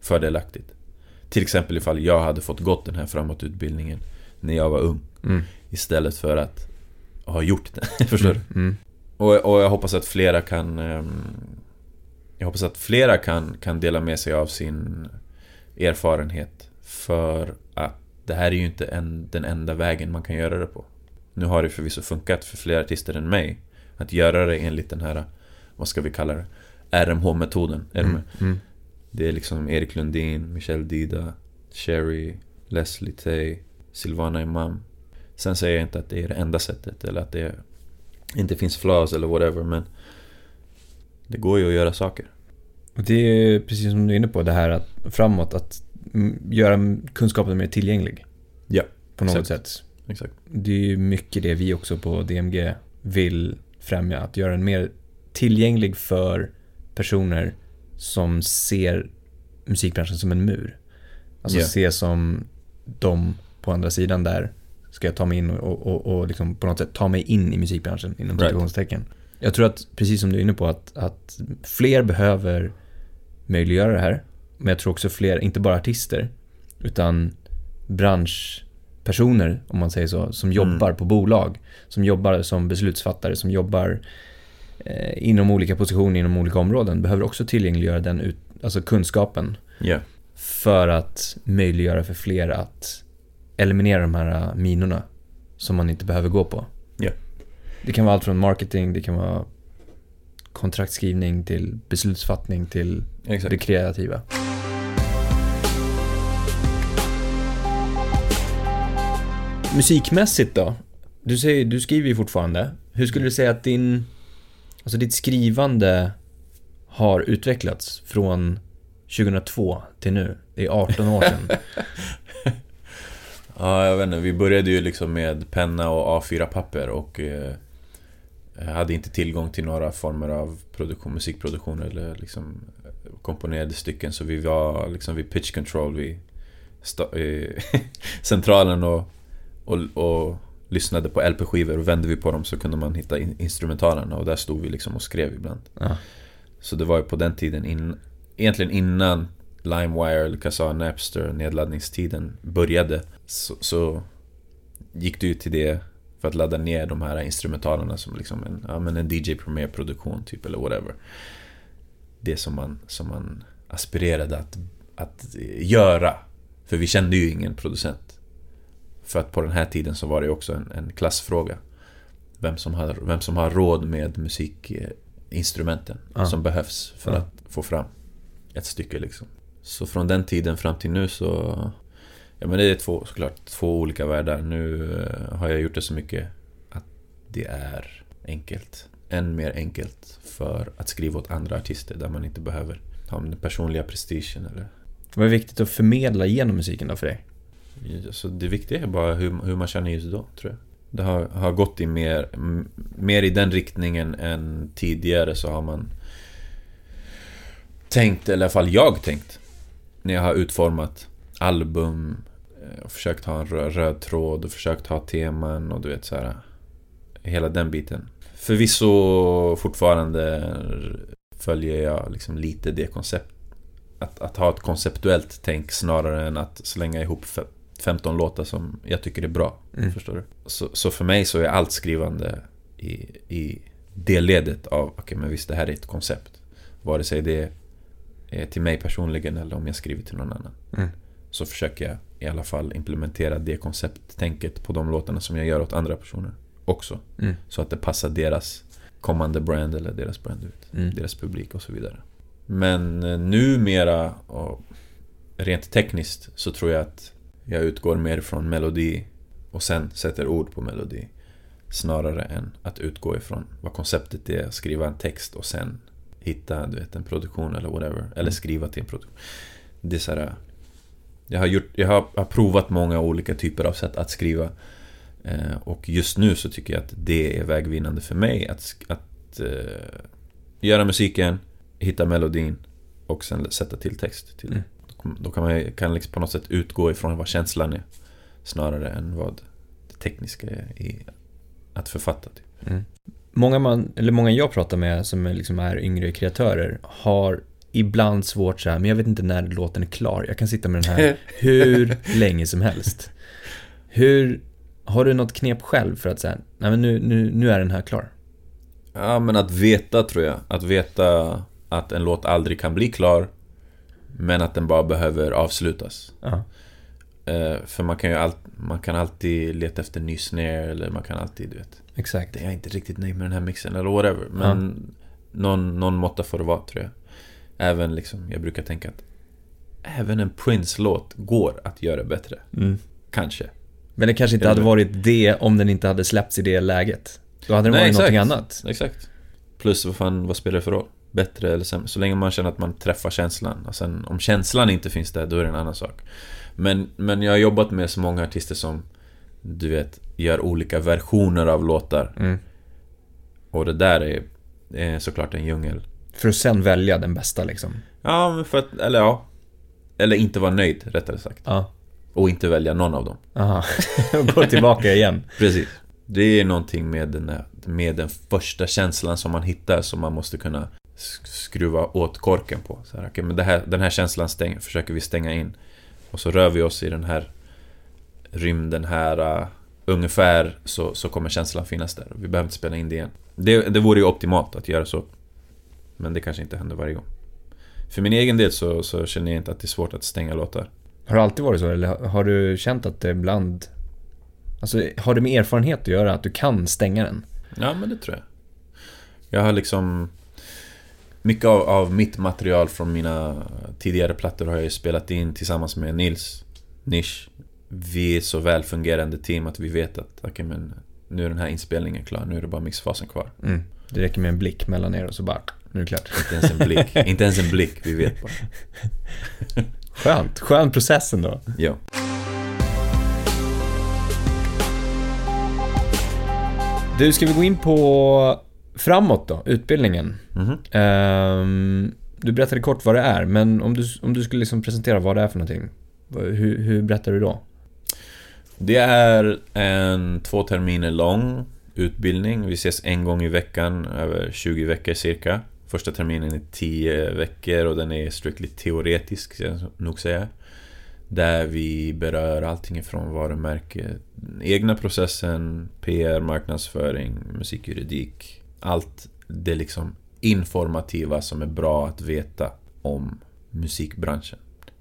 fördelaktigt. Till exempel ifall jag hade fått gått den här framåtutbildningen när jag var ung Mm. istället för att ha gjort det. [LAUGHS] Förstår du? Mm. Och, och jag hoppas att flera kan... ehm, jag hoppas att flera kan, kan dela med sig av sin erfarenhet. För att det här är ju inte en, den enda vägen man kan göra det på. Nu har det förvisso funkat för fler artister än mig. Att göra det enligt den här, vad ska vi kalla det? RMH-metoden. Med? Mm. Det är liksom Erik Lundin, Michelle Dida, Sherry, Leslie Tay, Silvana Imam. Sen säger jag inte att det är det enda sättet eller att det inte finns flaws eller whatever men det går ju att göra saker. Och det är precis som du är inne på, det här att framåt, att mm, göra kunskapen mer tillgänglig. Ja, På något exakt. sätt. Exakt. Det är ju mycket det vi också på DMG vill främja. Att göra den mer tillgänglig för personer som ser musikbranschen som en mur. Alltså Ja. se som de på andra sidan där ska jag ta mig in och, och, och liksom på något sätt ta mig in i musikbranschen inom Right. citationstecken. Jag tror att, precis som du är inne på, att, att fler behöver möjliggöra det här. Men jag tror också fler, inte bara artister, utan branschpersoner, om man säger så, som jobbar på bolag, som jobbar som beslutsfattare, som jobbar eh, inom olika positioner inom olika områden, behöver också tillgängliggöra den ut, alltså kunskapen Ja, för att möjliggöra för fler att eliminera de här äh, minorna som man inte behöver gå på. Ja. Det kan vara allt från marketing, det kan vara kontraktskrivning till beslutsfattning till exakt. det kreativa. Musikmässigt då? Du, säger, du skriver ju fortfarande. Hur skulle du säga att din, alltså ditt skrivande har utvecklats från 2002 till nu? Det är 18 år sedan. [LAUGHS] Ja, jag vet inte. Vi började ju liksom med penna och A4-papper och eh, hade inte tillgång till några former av produktion, musikproduktion eller liksom komponerade stycken. Så vi var liksom vid pitch control vid [LAUGHS] centralen och, och, och lyssnade på LP-skivor och vände vi på dem så kunde man hitta in, instrumentalerna och där stod vi liksom och skrev ibland. Ja. Så det var ju på den tiden, in, egentligen innan LimeWire Kazaa Napster nedladdningstiden började så, så gick du till det för att ladda ner de här instrumentalerna som liksom en, ja, men en DJ Premier produktion typ eller whatever. Det som man, som man aspirerade att, att göra. För vi kände ju ingen producent. För att på den här tiden så var det också en, en klassfråga. Vem som, har, vem som har råd med musikinstrumenten Ja. som behövs för Ja. att få fram ett stycke liksom. Så från den tiden fram till nu så... Ja men det är två, såklart två olika världar. Nu eh, har jag gjort det så mycket att det är enkelt. Än mer enkelt för att skriva åt andra artister där man inte behöver ha den personliga prestigen eller... Vad är viktigt att förmedla genom musiken då för dig? Så det viktiga är bara hur, hur man känner just då, tror jag. Det har, har gått i mer, mer i den riktningen än tidigare så har man tänkt, eller i alla fall jag tänkt, när jag har utformat album eh, och försökt ha en röd, röd tråd och försökt ha teman och du vet så här. Hela den biten. Förvisso fortfarande följer jag liksom lite det koncept. Att, att ha ett konceptuellt tänk snarare än att slänga ihop 15 låtar som jag tycker är bra. Mm. Förstår du? Så, så, för mig så är allt skrivande i, i det ledet av, okej okay, men visst det här är ett koncept. Vare sig det är till mig personligen eller om jag skriver till någon annan. Mm. Så försöker jag i alla fall implementera det koncepttänket på de låtarna som jag gör åt andra personer också. Mm. Så att det passar deras kommande brand eller deras brand ut. Mm. Deras publik och så vidare. Men eh, numera, och rent tekniskt, så tror jag att jag utgår mer från melodi och sen sätter ord på melodi. Snarare än att utgå ifrån vad konceptet är, skriva en text och sen hitta du vet, en produktion eller whatever. Eller mm. skriva till en produktion. Det är så här, jag har, gjort, jag har, har provat många olika typer av sätt att skriva. Eh, och just nu så tycker jag att det är vägvinnande för mig att, att uh, göra musiken, hitta melodin och sen sätta till text till det. Mm. Då kan man kan liksom på något sätt utgå ifrån vad känslan är. Snarare än vad det tekniska är i att författa. Typ. Mm. Många, man, eller många jag pratar med som är, liksom är yngre kreatörer har ibland svårt så här, men jag vet inte när låten är klar. Jag kan sitta med den här [LAUGHS] hur länge som helst. Hur, har du något knep själv för att säga, nej men nu, nu, nu är den här klar? Ja, men att veta tror jag. Att veta att en låt aldrig kan bli klar. Men att den bara behöver avslutas. Uh -huh. För man kan ju all, man kan alltid leta efter ny snare eller man kan alltid, du vet. Exakt. Jag är inte riktigt nöjd med den här mixen eller whatever. Men uh -huh. någon, någon måtta får det vara tror jag. Även liksom, jag brukar tänka att även en Prince-låt går att göra bättre. Mm. Kanske. Men det kanske inte hade varit det om den inte hade släppts i det läget. Då hade det Nej, varit exakt. någonting annat. Exakt. Plus vad fan, vad spelar det för roll? Bättre eller sämre? Så länge man känner att man träffar känslan. Och sen om känslan inte finns där, då är det en annan sak. Men, men jag har jobbat med så många artister som, du vet, gör olika versioner av låtar. Mm. Och det där är, är såklart en djungel. För att sen välja den bästa liksom? Ja, men för att, eller ja. Eller inte vara nöjd, rättare sagt. Ja. Och inte välja någon av dem. Aha, och [LAUGHS] gå tillbaka igen. [LAUGHS] Precis. Det är någonting med den, där, med den första känslan som man hittar som man måste kunna skruva åt korken på. Så här, okay, men här, den här känslan stäng, försöker vi stänga in. Och så rör vi oss i den här rymden här. Uh, ungefär så, så kommer känslan finnas där. Vi behöver inte spela in det igen. Det, det vore ju optimalt att göra så. Men det kanske inte händer varje gång. För min egen del så, så känner jag inte att det är svårt att stänga låtar. Har det alltid varit så eller har du känt att det ibland... Alltså har det med erfarenhet att göra att du kan stänga den? Ja men det tror jag. Jag har liksom... Mycket av, av mitt material från mina tidigare plattor har jag ju spelat in tillsammans med Nils Nish. Vi är så väl fungerande team att vi vet att okay, men nu är den här inspelningen klar, nu är det bara mixfasen kvar. Mm. Det räcker med en blick mellan er och så bara, nu är det klart. Inte ens en blick, [LAUGHS] inte ens en blick, vi vet bara. [LAUGHS] Skönt, skön process ändå. Ja. Du, ska vi gå in på framåt då, utbildningen? Mm um, du berättade kort vad det är, men om du, om du skulle liksom presentera vad det är för någonting, hur, hur berättar du då? Det är en två terminer lång utbildning. Vi ses en gång i veckan, över 20 veckor cirka. Första terminen är 10 veckor och den är strictly teoretisk, ska jag nog säga. Där vi berör allting ifrån varumärke, egna processen, PR, marknadsföring, musikjuridik. Allt det liksom informativa som är bra att veta om musikbranschen.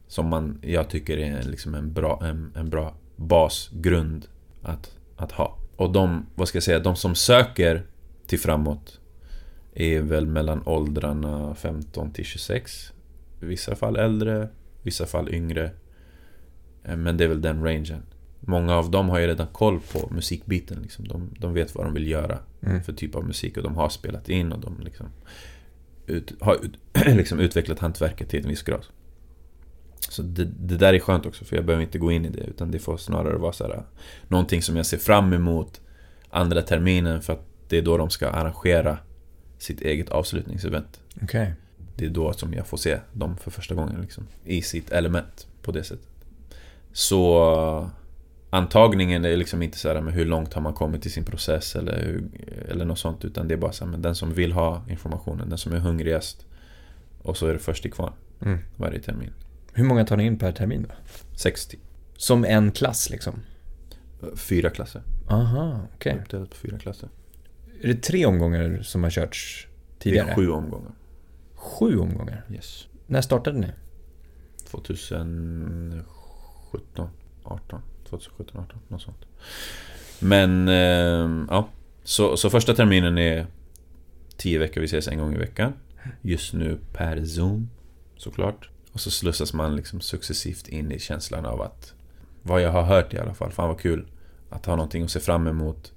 Som man, jag tycker är liksom en bra, en, en bra basgrund att, att ha. Och de, vad ska jag säga, de som söker till framåt är väl mellan åldrarna 15 till 26. I vissa fall äldre, i vissa fall yngre. Eh, men det är väl den rangen. Många av dem har ju redan koll på musikbiten. Liksom. De, de vet vad de vill göra Mm. för typ av musik och de har spelat in och de liksom ut, har ut, [CLEARS THROAT] liksom utvecklat hantverket till en viss grad. Så det, det där är skönt också för jag behöver inte gå in i det utan det får snarare vara så här, någonting som jag ser fram emot andra terminen för att det är då de ska arrangera sitt eget avslutningsevent. Okej. Det är då som jag får se dem för första gången liksom, i sitt element på det sättet. Så antagningen är liksom inte så här med hur långt har man kommit i sin process eller, hur, eller något sånt utan det är bara så här, men den som vill ha informationen, den som är hungrigast och så är det först till kvarn Mm. varje termin. Hur många tar ni in per termin då? 60. Som en klass liksom? Fyra klasser. Aha, okej. Uppdelat på fyra klasser. Är det tre omgångar som har körts tidigare? Det är sju omgångar. Sju omgångar? Yes. När startade ni? 2017, 18. 2017, 18, något sånt. Men, eh, ja. Så, så första terminen är 10 veckor, vi ses en gång i veckan. Just nu per Zoom, såklart. Och så slussas man liksom successivt in i känslan av att vad jag har hört i alla fall, fan vad kul att ha någonting att se fram emot.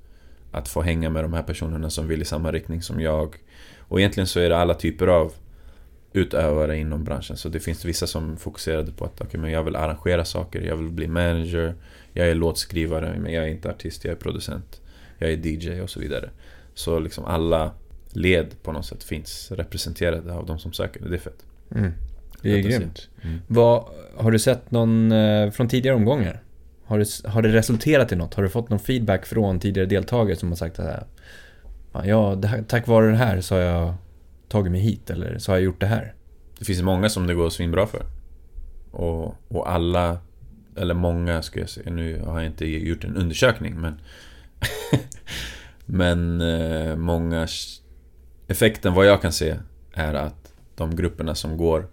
Att få hänga med de här personerna som vill i samma riktning som jag. Och egentligen så är det alla typer av utövare inom branschen. Så det finns vissa som fokuserade på att okay, men jag vill arrangera saker, jag vill bli manager, jag är låtskrivare, men jag är inte artist, jag är producent, jag är DJ och så vidare. Så liksom alla led på något sätt finns representerade av de som söker. Det är fett. Mm. Det är grymt. Mm. Vad, har du sett någon eh, från tidigare omgångar? Har det, har det resulterat i något? Har du fått någon feedback från tidigare deltagare som har sagt att här, "Fan, ja, här, tack vare det här så har jag tagit mig hit eller så har jag gjort det här? Det finns många som det går svinbra för. Och, och alla, eller många ska jag säga, nu har jag inte gjort en undersökning men [LAUGHS] Men eh, många Effekten vad jag kan se är att de grupperna som går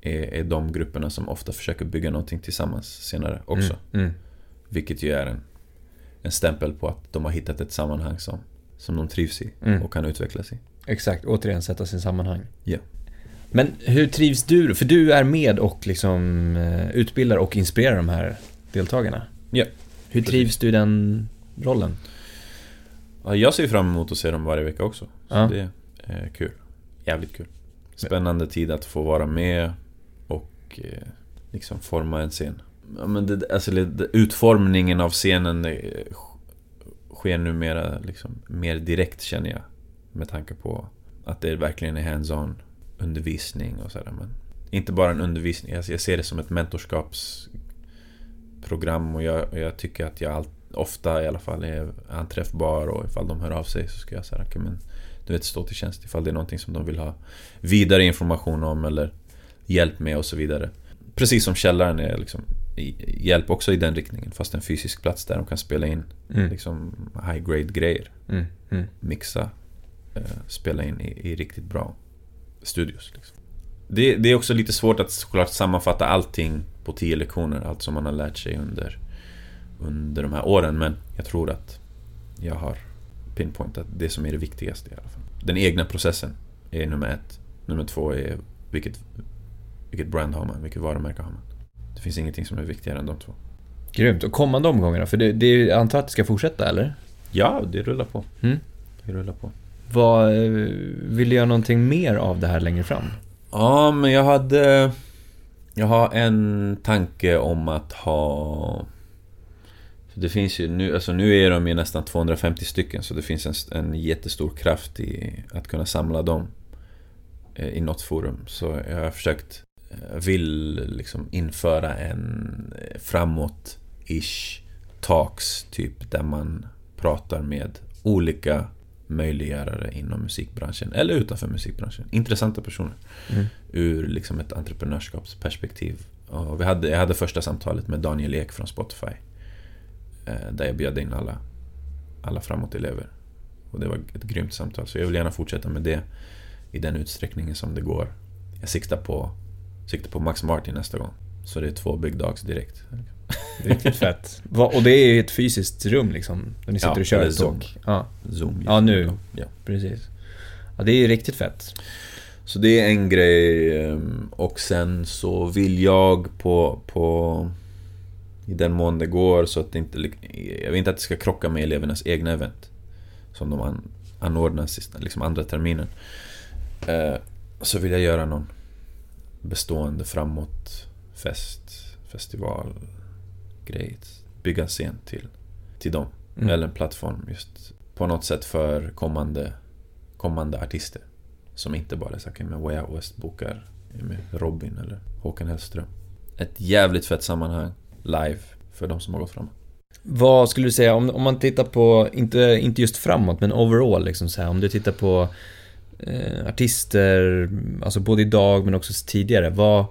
är, är de grupperna som ofta försöker bygga någonting tillsammans senare också. Mm. Mm. Vilket ju är en, en stämpel på att de har hittat ett sammanhang som, som de trivs i Mm. och kan utvecklas i. Exakt, återigen sätta sin sammanhang. Ja. Men hur trivs du? För du är med och liksom eh, utbildar och inspirerar de här deltagarna. Ja, Hur trivs du i den rollen? Ja, jag ser fram emot att se dem varje vecka också. Så Ja. det är kul. Jävligt kul. Spännande tid att få vara med och eh, liksom forma en scen. Ja, men det, alltså, utformningen av scenen eh, sker numera liksom mer direkt känner jag. Med tanke på att det verkligen är hands-on undervisning och sådär. Men inte bara en undervisning, jag ser det som ett mentorskapsprogram och jag, jag tycker att jag allt, ofta i alla fall är anträffbar och ifall de hör av sig så ska jag säga okay, men du vet stå till tjänst ifall det är någonting som de vill ha vidare information om eller hjälp med och så vidare. Precis som källaren är liksom hjälp också i den riktningen fast en fysisk plats där de kan spela in Mm. liksom high grade grejer. Mm. Mm. Mixa, eh, spela in i, i riktigt bra studios. Liksom. Det, det är också lite svårt att såklart sammanfatta allting på tio lektioner, allt som man har lärt sig under, under de här åren. Men jag tror att jag har pinpointat det som är det viktigaste i alla fall. Den egna processen är nummer ett. Nummer två är vilket, vilket brand har man, vilket varumärke har man. Det finns ingenting som är viktigare än de två. Grymt. Och kommande omgångar? För det, det är, jag antar att det ska fortsätta, eller? Ja, det rullar på. Mm. Det rullar på. Vad, eh, vill du göra någonting mer av det här längre fram? Ja, men jag hade... Jag har en tanke om att ha... Det finns ju nu, alltså nu är de ju nästan 250 stycken så det finns en, en jättestor kraft i att kunna samla dem eh, i något forum. Så jag har försökt, eh, vill liksom införa en framåt-ish talks typ där man pratar med olika möjliggörare inom musikbranschen eller utanför musikbranschen. Intressanta personer Mm. ur liksom ett entreprenörskapsperspektiv. Och vi hade, jag hade första samtalet med Daniel Ek från Spotify. eh, Där jag bjöd in alla, alla framåt-elever. Och det var ett grymt samtal. Så jag vill gärna fortsätta med det i den utsträckningen som det går. Jag siktar på, siktar på Max Martin nästa gång. Så det är två big dogs direkt. Riktigt fett. Och det är ett fysiskt rum liksom? Där ni sitter Ja, och kör ett Zoom. Ja, Zoom. Ja, nu. Ja. precis. Ja, det är riktigt fett. Så det är en grej. ehm, Och sen så vill jag på, på i den mån det går så att det inte... Jag vill inte att det ska krocka med elevernas egna event. Som de an, anordnar sista, liksom andra terminen. Eh, så vill jag göra någon bestående framåt fest, festival, grej. Bygga en scen till, till dem. Mm. Eller en plattform just på något sätt för kommande, kommande artister. Som inte bara är här, med Way Out West bokar med Robin eller Håkan Hellström. Ett jävligt fett sammanhang live för de som har gått framåt. Vad skulle du säga, om, om man tittar på, inte, inte just framåt, men overall liksom så här, om du tittar på eh, artister, alltså både idag men också tidigare, vad,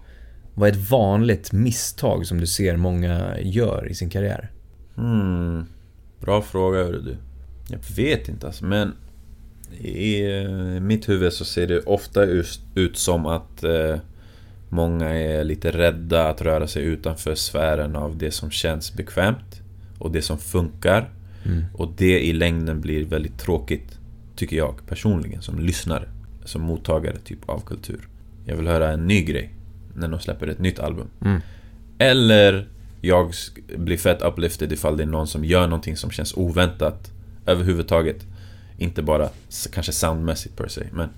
vad är ett vanligt misstag som du ser många gör i sin karriär? Hmm, bra fråga hörru du. Jag vet inte alltså, men i eh, mitt huvud så ser det ofta ut, ut som att eh, många är lite rädda att röra sig utanför sfären av det som känns bekvämt och det som funkar. Mm. Och det i längden blir väldigt tråkigt, tycker jag personligen, som lyssnare. Som mottagare typ av kultur. Jag vill höra en ny grej när de släpper ett nytt album. Mm. Eller jag blir fett uplifted ifall det är någon som gör någonting som känns oväntat överhuvudtaget. Inte bara kanske soundmässigt per se, men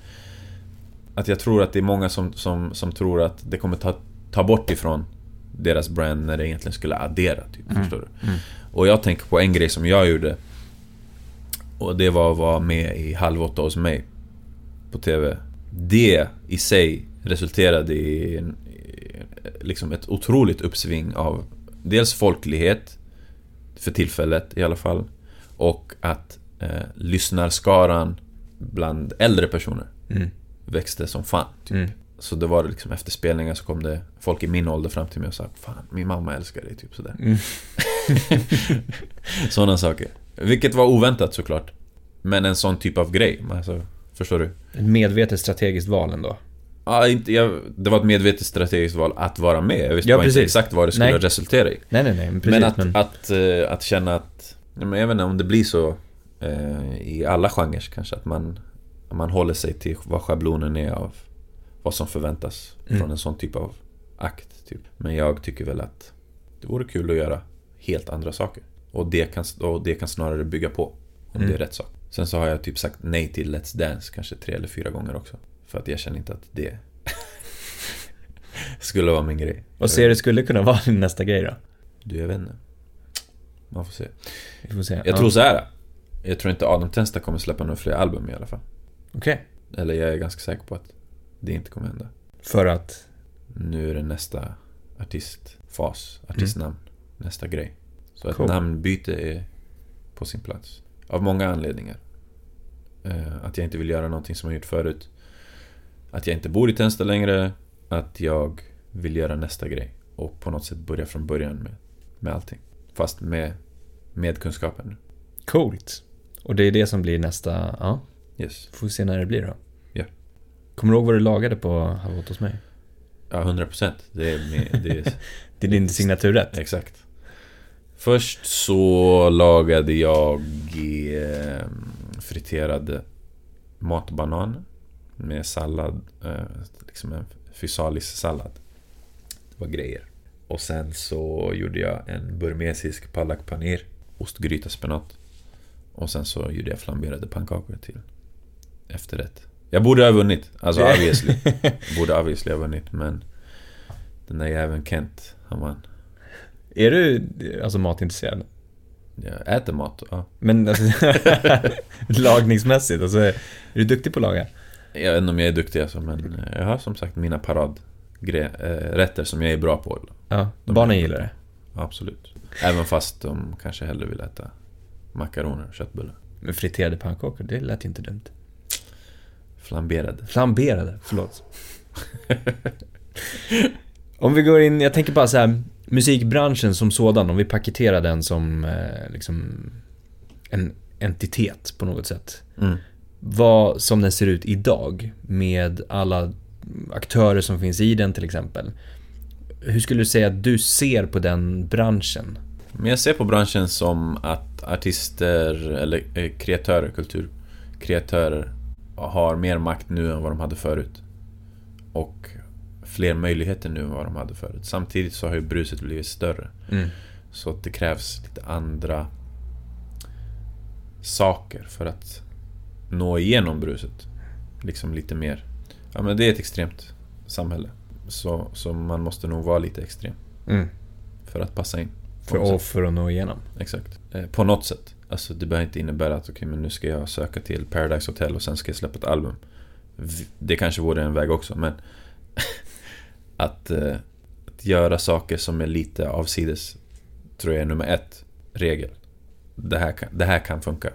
att jag tror att det är många som, som, som tror att det kommer ta, ta bort ifrån deras brand när det egentligen skulle addera, typ, Mm. förstår du? Mm. Och jag tänker på en grej som jag gjorde Och det var att vara med i Halv åtta hos mig På TV Det i sig resulterade i liksom ett otroligt uppsving av Dels folklighet För tillfället i alla fall Och att eh, lyssnarskaran bland äldre personer Mm. växte som fan typ. Mm. Så det var liksom efter spelningar så kom det folk i min ålder fram till mig och sa Fan, min mamma älskar dig, typ sådär Mm. [LAUGHS] Sådana saker. Vilket var oväntat såklart. Men en sån typ av grej. Alltså, förstår du? Ett medvetet strategiskt val ändå. Ja, inte, jag, det var ett medvetet strategiskt val att vara med. Jag visste Ja, bara inte exakt vad det skulle Nej. resultera i. Nej, nej, nej, men precis. men att, men- Att, eh, att känna att... Men jag vet inte om det blir så eh, i alla genrer kanske. Att man, man håller sig till vad schablonen är av vad som förväntas Mm. från en sån typ av akt. Typ. Men jag tycker väl att det vore kul att göra helt andra saker. Och det kan, och det kan snarare bygga på. Om Mm. det är rätt sak. Sen så har jag typ sagt nej till Let's Dance kanske tre eller fyra gånger också. För att jag känner inte att det [LAUGHS] skulle vara min grej. Vad ser du skulle kunna vara din nästa grej då? Du, jag vet inte. Man får se. Vi får se. Jag Ja. tror så här. Jag tror inte Adam Tensta kommer släppa några fler album i alla fall. Okej. Eller jag är ganska säker på att det inte kommer hända. För att... Nu är det nästa artistfas, artistnamn, nästa grej. Så ett Cool. namnbyte är på sin plats. Av många anledningar. Eh, att jag inte vill göra någonting som jag gjort förut. Att jag inte bor i Tensta längre. Att jag vill göra nästa grej. Och på något sätt börja från början med, med allting. Fast med, med kunskapen. Coolt. Och det är det som blir nästa... Ja, Yes. får vi se när det blir då. Ja. Kommer du ihåg vad du lagade på Halv åtta hos mig? Ja, 100 procent. Det är, med, det är [LAUGHS] Det är din signaturrätt. Exakt. Först så lagade jag eh, friterade matbananer med sallad, eh, liksom en fysalis-sallad. Det var grejer. Och sen så gjorde jag en burmesisk palak paneer, ostgryta spenat. Och sen så gjorde jag flamberade pannkakor till efterrätt. Jag borde ha vunnit, alltså obviously. [LAUGHS] borde obviously ha vunnit, men den där jäveln Kent, han vann. Är du alltså matintresserad? Jag äter mat, ja. Men alltså, [LAUGHS] lagningsmässigt, alltså, är du duktig på att laga? Jag vet inte om jag är duktig alltså, men jag har som sagt mina paradrätter som jag är bra på. Ja, De barnen gillar det. Absolut. Även fast de kanske hellre vill äta makaroner och köttbullar. Men friterade pannkakor, det lät ju inte dumt. Flamberade. Flamberade, förlåt. om vi går in, jag tänker bara så här, musikbranschen som sådan, om vi paketerar den som eh, liksom en entitet på något sätt. Mm. Vad som den ser ut idag med alla aktörer som finns i den till exempel. Hur skulle du säga att du ser på den branschen? Men jag ser på branschen som att artister, eller eh, kreatörer, kulturkreatörer har mer makt nu än vad de hade förut. och fler möjligheter nu än vad de hade förut. Samtidigt så har ju bruset blivit större. Mm. Så det krävs lite andra saker för att nå igenom bruset. Liksom lite mer. Ja men det är ett extremt samhälle. Så, så man måste nog vara lite extrem. Mm. För att passa in. För, och för att nå igenom. Exakt. Eh, på något sätt. Alltså det behöver inte innebära att okej okay, men nu ska jag söka till Paradise Hotel och sen ska jag släppa ett album. Det kanske vore en väg också men [LAUGHS] att, eh, att göra saker som är lite avsides tror jag är nummer ett regel. Det här kan, det här kan funka.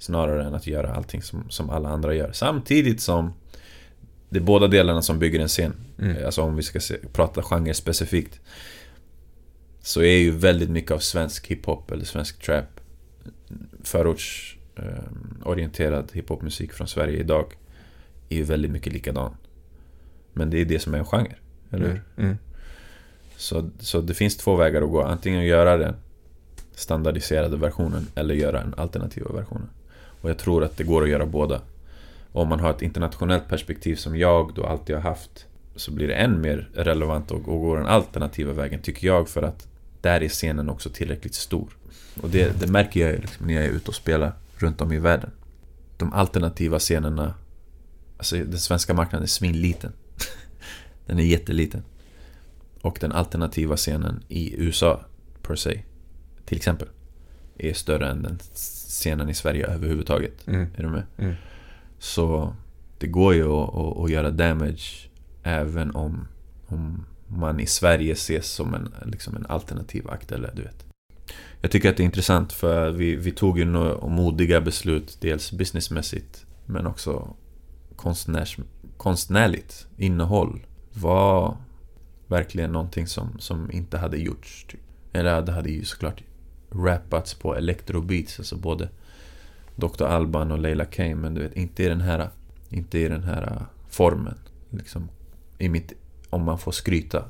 Snarare än att göra allting som, som alla andra gör. Samtidigt som det är båda delarna som bygger en scen. Mm. Alltså om vi ska se, prata genre specifikt. Så är ju väldigt mycket av svensk hiphop eller svensk trap förortsorienterad eh, hiphopmusik från Sverige idag är ju väldigt mycket likadan. Men det är det som är en genre, eller hur? Mm. Mm. Så, så det finns två vägar att gå. Antingen göra den standardiserade versionen eller göra en alternativa versionen. Och jag tror att det går att göra båda. Och om man har ett internationellt perspektiv som jag då alltid har haft så blir det än mer relevant och går den alternativa vägen tycker jag för att där är scenen också tillräckligt stor. Och det, det märker jag liksom när jag är ute och spelar runt om i världen. De alternativa scenerna, alltså den svenska marknaden är svinliten. [LAUGHS] den är jätteliten. Och den alternativa scenen i USA, per se, till exempel, är större än den scenen i Sverige överhuvudtaget. Mm. Är du med? Mm. Så det går ju att, att, att, göra damage även om, om man i Sverige ses som en, liksom en alternativ akt, eller du vet. Jag tycker att det är intressant för vi, vi tog ju några modiga beslut, dels businessmässigt men också konstnärs, konstnärligt innehåll. Var verkligen någonting som, som inte hade gjorts. Typ. Eller det hade ju såklart rappats på electrobeats, alltså både Dr. Alban och Leila Kane, men du vet, inte i den här, inte i den här formen. Liksom, i mitt, om man får skryta,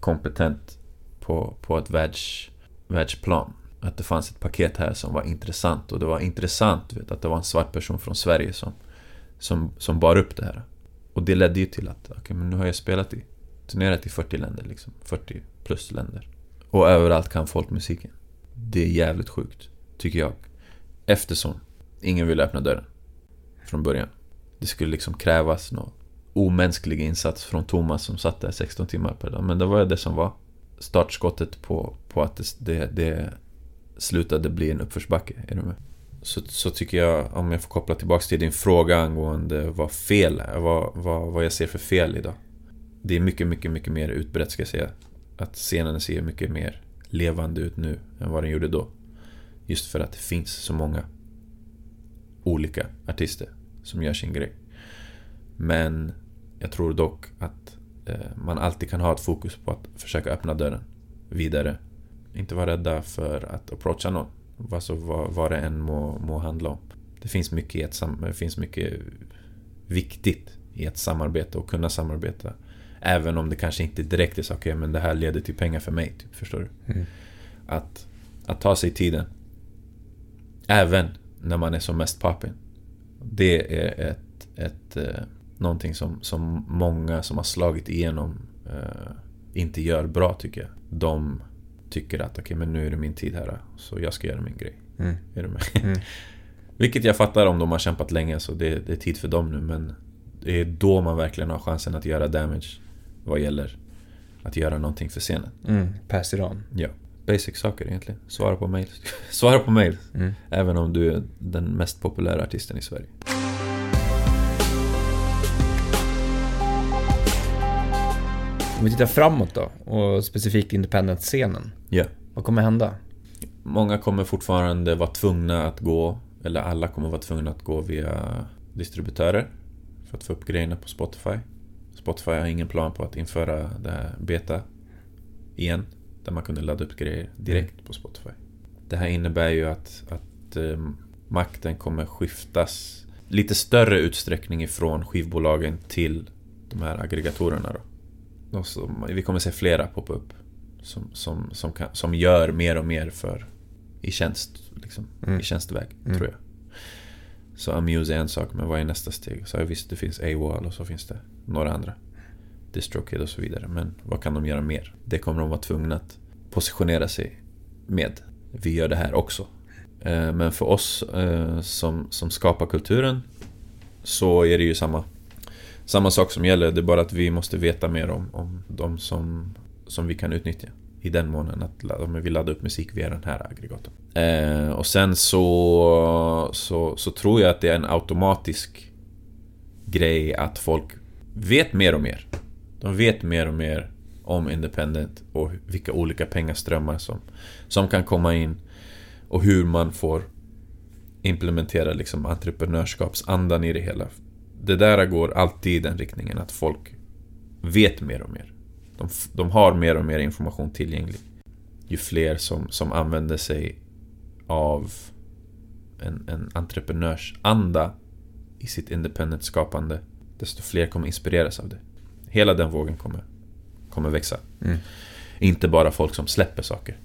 kompetent på, på ett världs, världsplan. Att det fanns ett paket här som var intressant och det var intressant vet, att det var en svart person från Sverige som, som, som bar upp det här. Och det ledde ju till att, okej okay, men nu har jag spelat i, turnerat i 40 länder liksom, 40 plus länder. Och överallt kan folk musiken. Det är jävligt sjukt, tycker jag. Eftersom ingen ville öppna dörren. Från början. Det skulle liksom krävas någon omänsklig insats från Thomas som satt där 16 timmar per dag. Men det var det som var startskottet på, på att det, det, det slutade bli en uppförsbacke. Är du med? Så, så tycker jag, om jag får koppla tillbaka till din fråga angående vad fel är, vad, vad, vad jag ser för fel idag. Det är mycket, mycket, mycket mer utbrett ska jag säga. Att scenen ser mycket mer levande ut nu än vad den gjorde då. Just för att det finns så många olika artister som gör sin grej. Men jag tror dock att eh, man alltid kan ha ett fokus på att försöka öppna dörren vidare. Inte vara rädda för att approacha någon. Alltså vad, vad det än må, må handla om. Det finns mycket, i ett, det finns mycket viktigt i ett samarbete och kunna samarbeta. Även om det kanske inte direkt är så, okej okay, men det här leder till pengar för mig. Typ, förstår du? Mm. Att, att ta sig tiden. Även när man är som mest poppin. Det är ett, ett, eh, någonting som, som många som har slagit igenom eh, inte gör bra tycker jag. De tycker att okej okay, men nu är det min tid här så jag ska göra min grej. Mm. Är du med? Mm. [LAUGHS] Vilket jag fattar om de har kämpat länge så det, det, är tid för dem nu men det är då man verkligen har chansen att göra damage vad gäller att göra någonting för scenen. Mm, pass it on. Ja. Basic saker egentligen. Svara på mail. [LAUGHS] Svara på mail. Mm. Även om du är den mest populära artisten i Sverige. Om vi tittar framåt då och specifikt independent-scenen. Ja. Yeah. Vad kommer hända? Många kommer fortfarande vara tvungna att gå, eller alla kommer vara tvungna att gå via distributörer för att få upp grejerna på Spotify. Spotify har ingen plan på att införa det här beta igen. Där man kunde ladda upp grejer direkt mm. på Spotify. Det här innebär ju att, att um, makten kommer skiftas lite större utsträckning ifrån skivbolagen till de här aggregatorerna. Då. Så, vi kommer se flera poppa upp. Som, som, som, kan, som gör mer och mer för i tjänst. Liksom, mm. I tjänstväg, mm. tror jag. Så Amuse är en sak, men vad är nästa steg? Så jag visst, det finns AWOL och så finns det några andra. Distrokid och så vidare. Men vad kan de göra mer? Det kommer de vara tvungna att positionera sig med. Vi gör det här också. Eh, men för oss eh, som, som skapar kulturen så är det ju samma, samma sak som gäller. Det är bara att vi måste veta mer om, om de som, som vi kan utnyttja. I den månen att vi laddar upp musik via den här aggregatorn. Eh, och sen så, så, så tror jag att det är en automatisk grej att folk vet mer och mer. De vet mer och mer om Independent och vilka olika pengaströmmar som, som kan komma in. Och hur man får implementera liksom entreprenörskapsandan i det hela. Det där går alltid i den riktningen att folk vet mer och mer. De, de har mer och mer information tillgänglig. Ju fler som, som använder sig av en, en entreprenörsanda i sitt independent skapande, desto fler kommer inspireras av det. Hela den vågen kommer, kommer växa. Mm. Inte bara folk som släpper saker.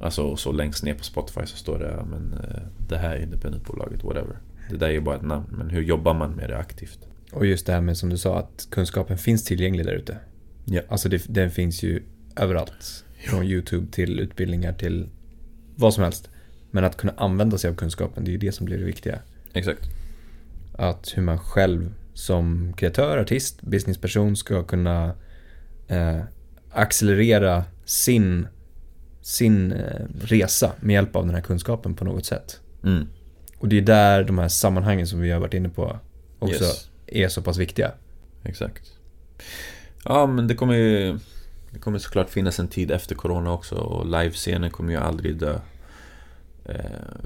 Alltså så längst ner på Spotify så står det men eh, det här är independentbolaget, whatever. Det där är ju bara ett namn, men hur jobbar man med det aktivt? Och just det här med som du sa, att kunskapen finns tillgänglig där ute. Ja. Alltså det, den finns ju överallt. Från YouTube till utbildningar till vad som helst. Men att kunna använda sig av kunskapen, det är ju det som blir det viktiga. Exakt. Att hur man själv som kreatör, artist, businessperson ska kunna eh, accelerera sin, sin eh, resa med hjälp av den här kunskapen på något sätt. Mm. Och det är där de här sammanhangen som vi har varit inne på också yes. är så pass viktiga. Exakt. Ja, men det kommer ju... Det kommer såklart finnas en tid efter Corona också och livescenen kommer ju aldrig dö. Eh,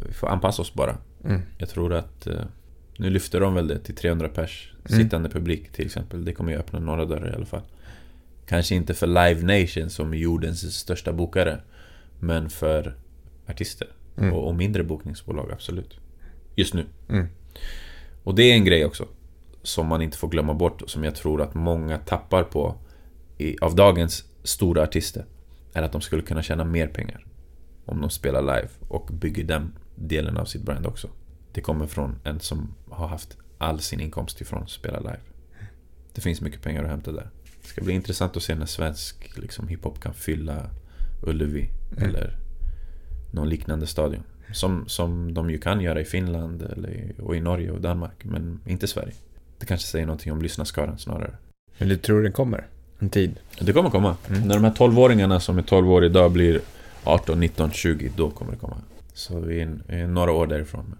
vi får anpassa oss bara. Mm. Jag tror att... Eh, nu lyfter de väl det till 300 pers. Mm. Sittande publik till exempel. Det kommer ju öppna några dörrar i alla fall. Kanske inte för Live Nation som är jordens största bokare. Men för artister. Mm. Och, och, mindre bokningsbolag, absolut. Just nu. Mm. Och det är en grej också. Som man inte får glömma bort. Som jag tror att många tappar på. I, av dagens stora artister. Är att de skulle kunna tjäna mer pengar. Om de spelar live och bygger den delen av sitt brand också. Det kommer från en som har haft all sin inkomst ifrån att spela live. Det finns mycket pengar att hämta där. Det ska bli intressant att se när svensk liksom, hiphop kan fylla Ullevi mm. eller någon liknande stadion. Som, som de ju kan göra i Finland eller, och i Norge och Danmark, men inte Sverige. Det kanske säger någonting om lyssnarskaran snarare. Men du tror det kommer? En tid? Det kommer komma. Mm. När de här 12-åringarna som är 12 år idag blir 18, 19, 20, då kommer det komma. Så vi är, några år därifrån.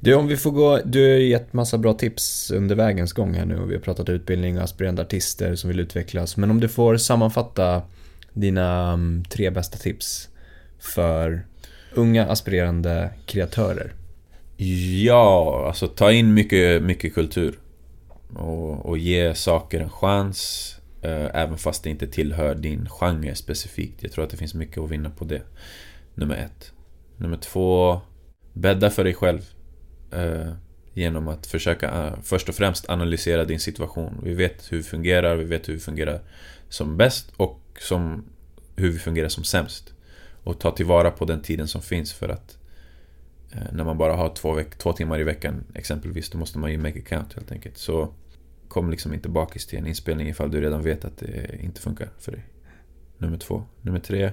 Du, om vi får gå, du har gett massa bra tips under vägens gång här nu och vi har pratat utbildning och aspirerande artister som vill utvecklas. Men om du får sammanfatta dina um, tre bästa tips för unga aspirerande kreatörer? Ja, alltså ta in mycket, mycket kultur. Och, och ge saker en chans. Eh, även fast det inte tillhör din genre specifikt. Jag tror att det finns mycket att vinna på det. Nummer ett. Nummer två. Bädda för dig själv. Eh, genom att försöka eh, först och främst analysera din situation. Vi vet hur vi fungerar, vi vet hur vi fungerar som bäst och som, hur vi fungerar som sämst. Och ta tillvara på den tiden som finns för att Eh, när man bara har två, två, timmar i veckan exempelvis, då måste man ju make a count helt enkelt. Så kom liksom inte bakis till en inspelning ifall du redan vet att det inte funkar för dig. Nummer två. Nummer tre.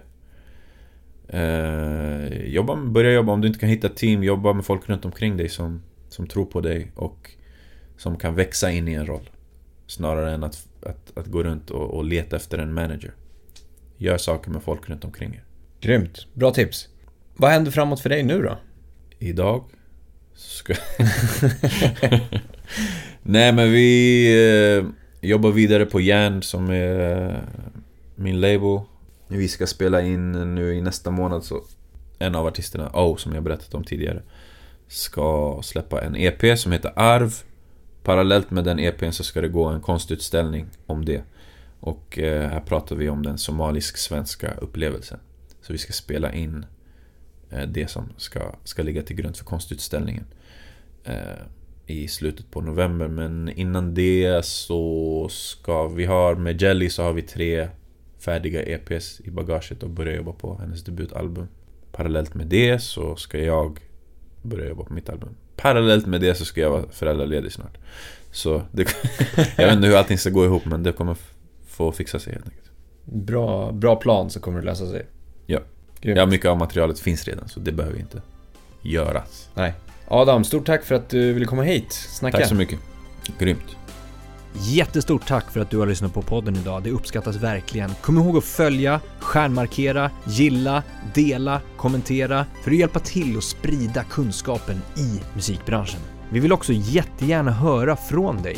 Eh, jobba, börja jobba, om du inte kan hitta team, jobba med folk runt omkring dig som, som tror på dig och som kan växa in i en roll. Snarare än att, att, att gå runt och, och leta efter en manager. Gör saker med folk runt omkring er. Grymt, bra tips. Vad händer framåt för dig nu då? Idag? Ska... [LAUGHS] Nej men vi eh, jobbar vidare på Järn som är eh, min label. Vi ska spela in nu i nästa månad så en av artisterna, O som jag berättat om tidigare Ska släppa en EP som heter Arv Parallellt med den EPn så ska det gå en konstutställning om det Och eh, här pratar vi om den somalisk-svenska upplevelsen Så vi ska spela in Eh, det som ska, ska ligga till grund för konstutställningen eh, I slutet på november men innan det så ska vi ha med Jelly så har vi tre färdiga EPs i bagaget och börja jobba på hennes debutalbum. Parallellt med det så ska jag börja jobba på mitt album. parallellt med det så ska jag vara föräldraledig snart. Så det, [LAUGHS] jag vet inte hur allting ska gå ihop men det kommer få fixa sig helt enkelt. Bra, bra plan så kommer det lösa sig. Grymt. Ja, mycket av materialet finns redan så det behöver inte göras. Nej. Adam, stort tack för att du ville komma hit. Snacka. Tack så mycket. Grymt. Jättestort tack för att du har lyssnat på podden idag. Det uppskattas verkligen. Kom ihåg att följa, stjärnmarkera, gilla, dela, kommentera för att hjälpa till att sprida kunskapen i musikbranschen. Vi vill också jättegärna höra från dig.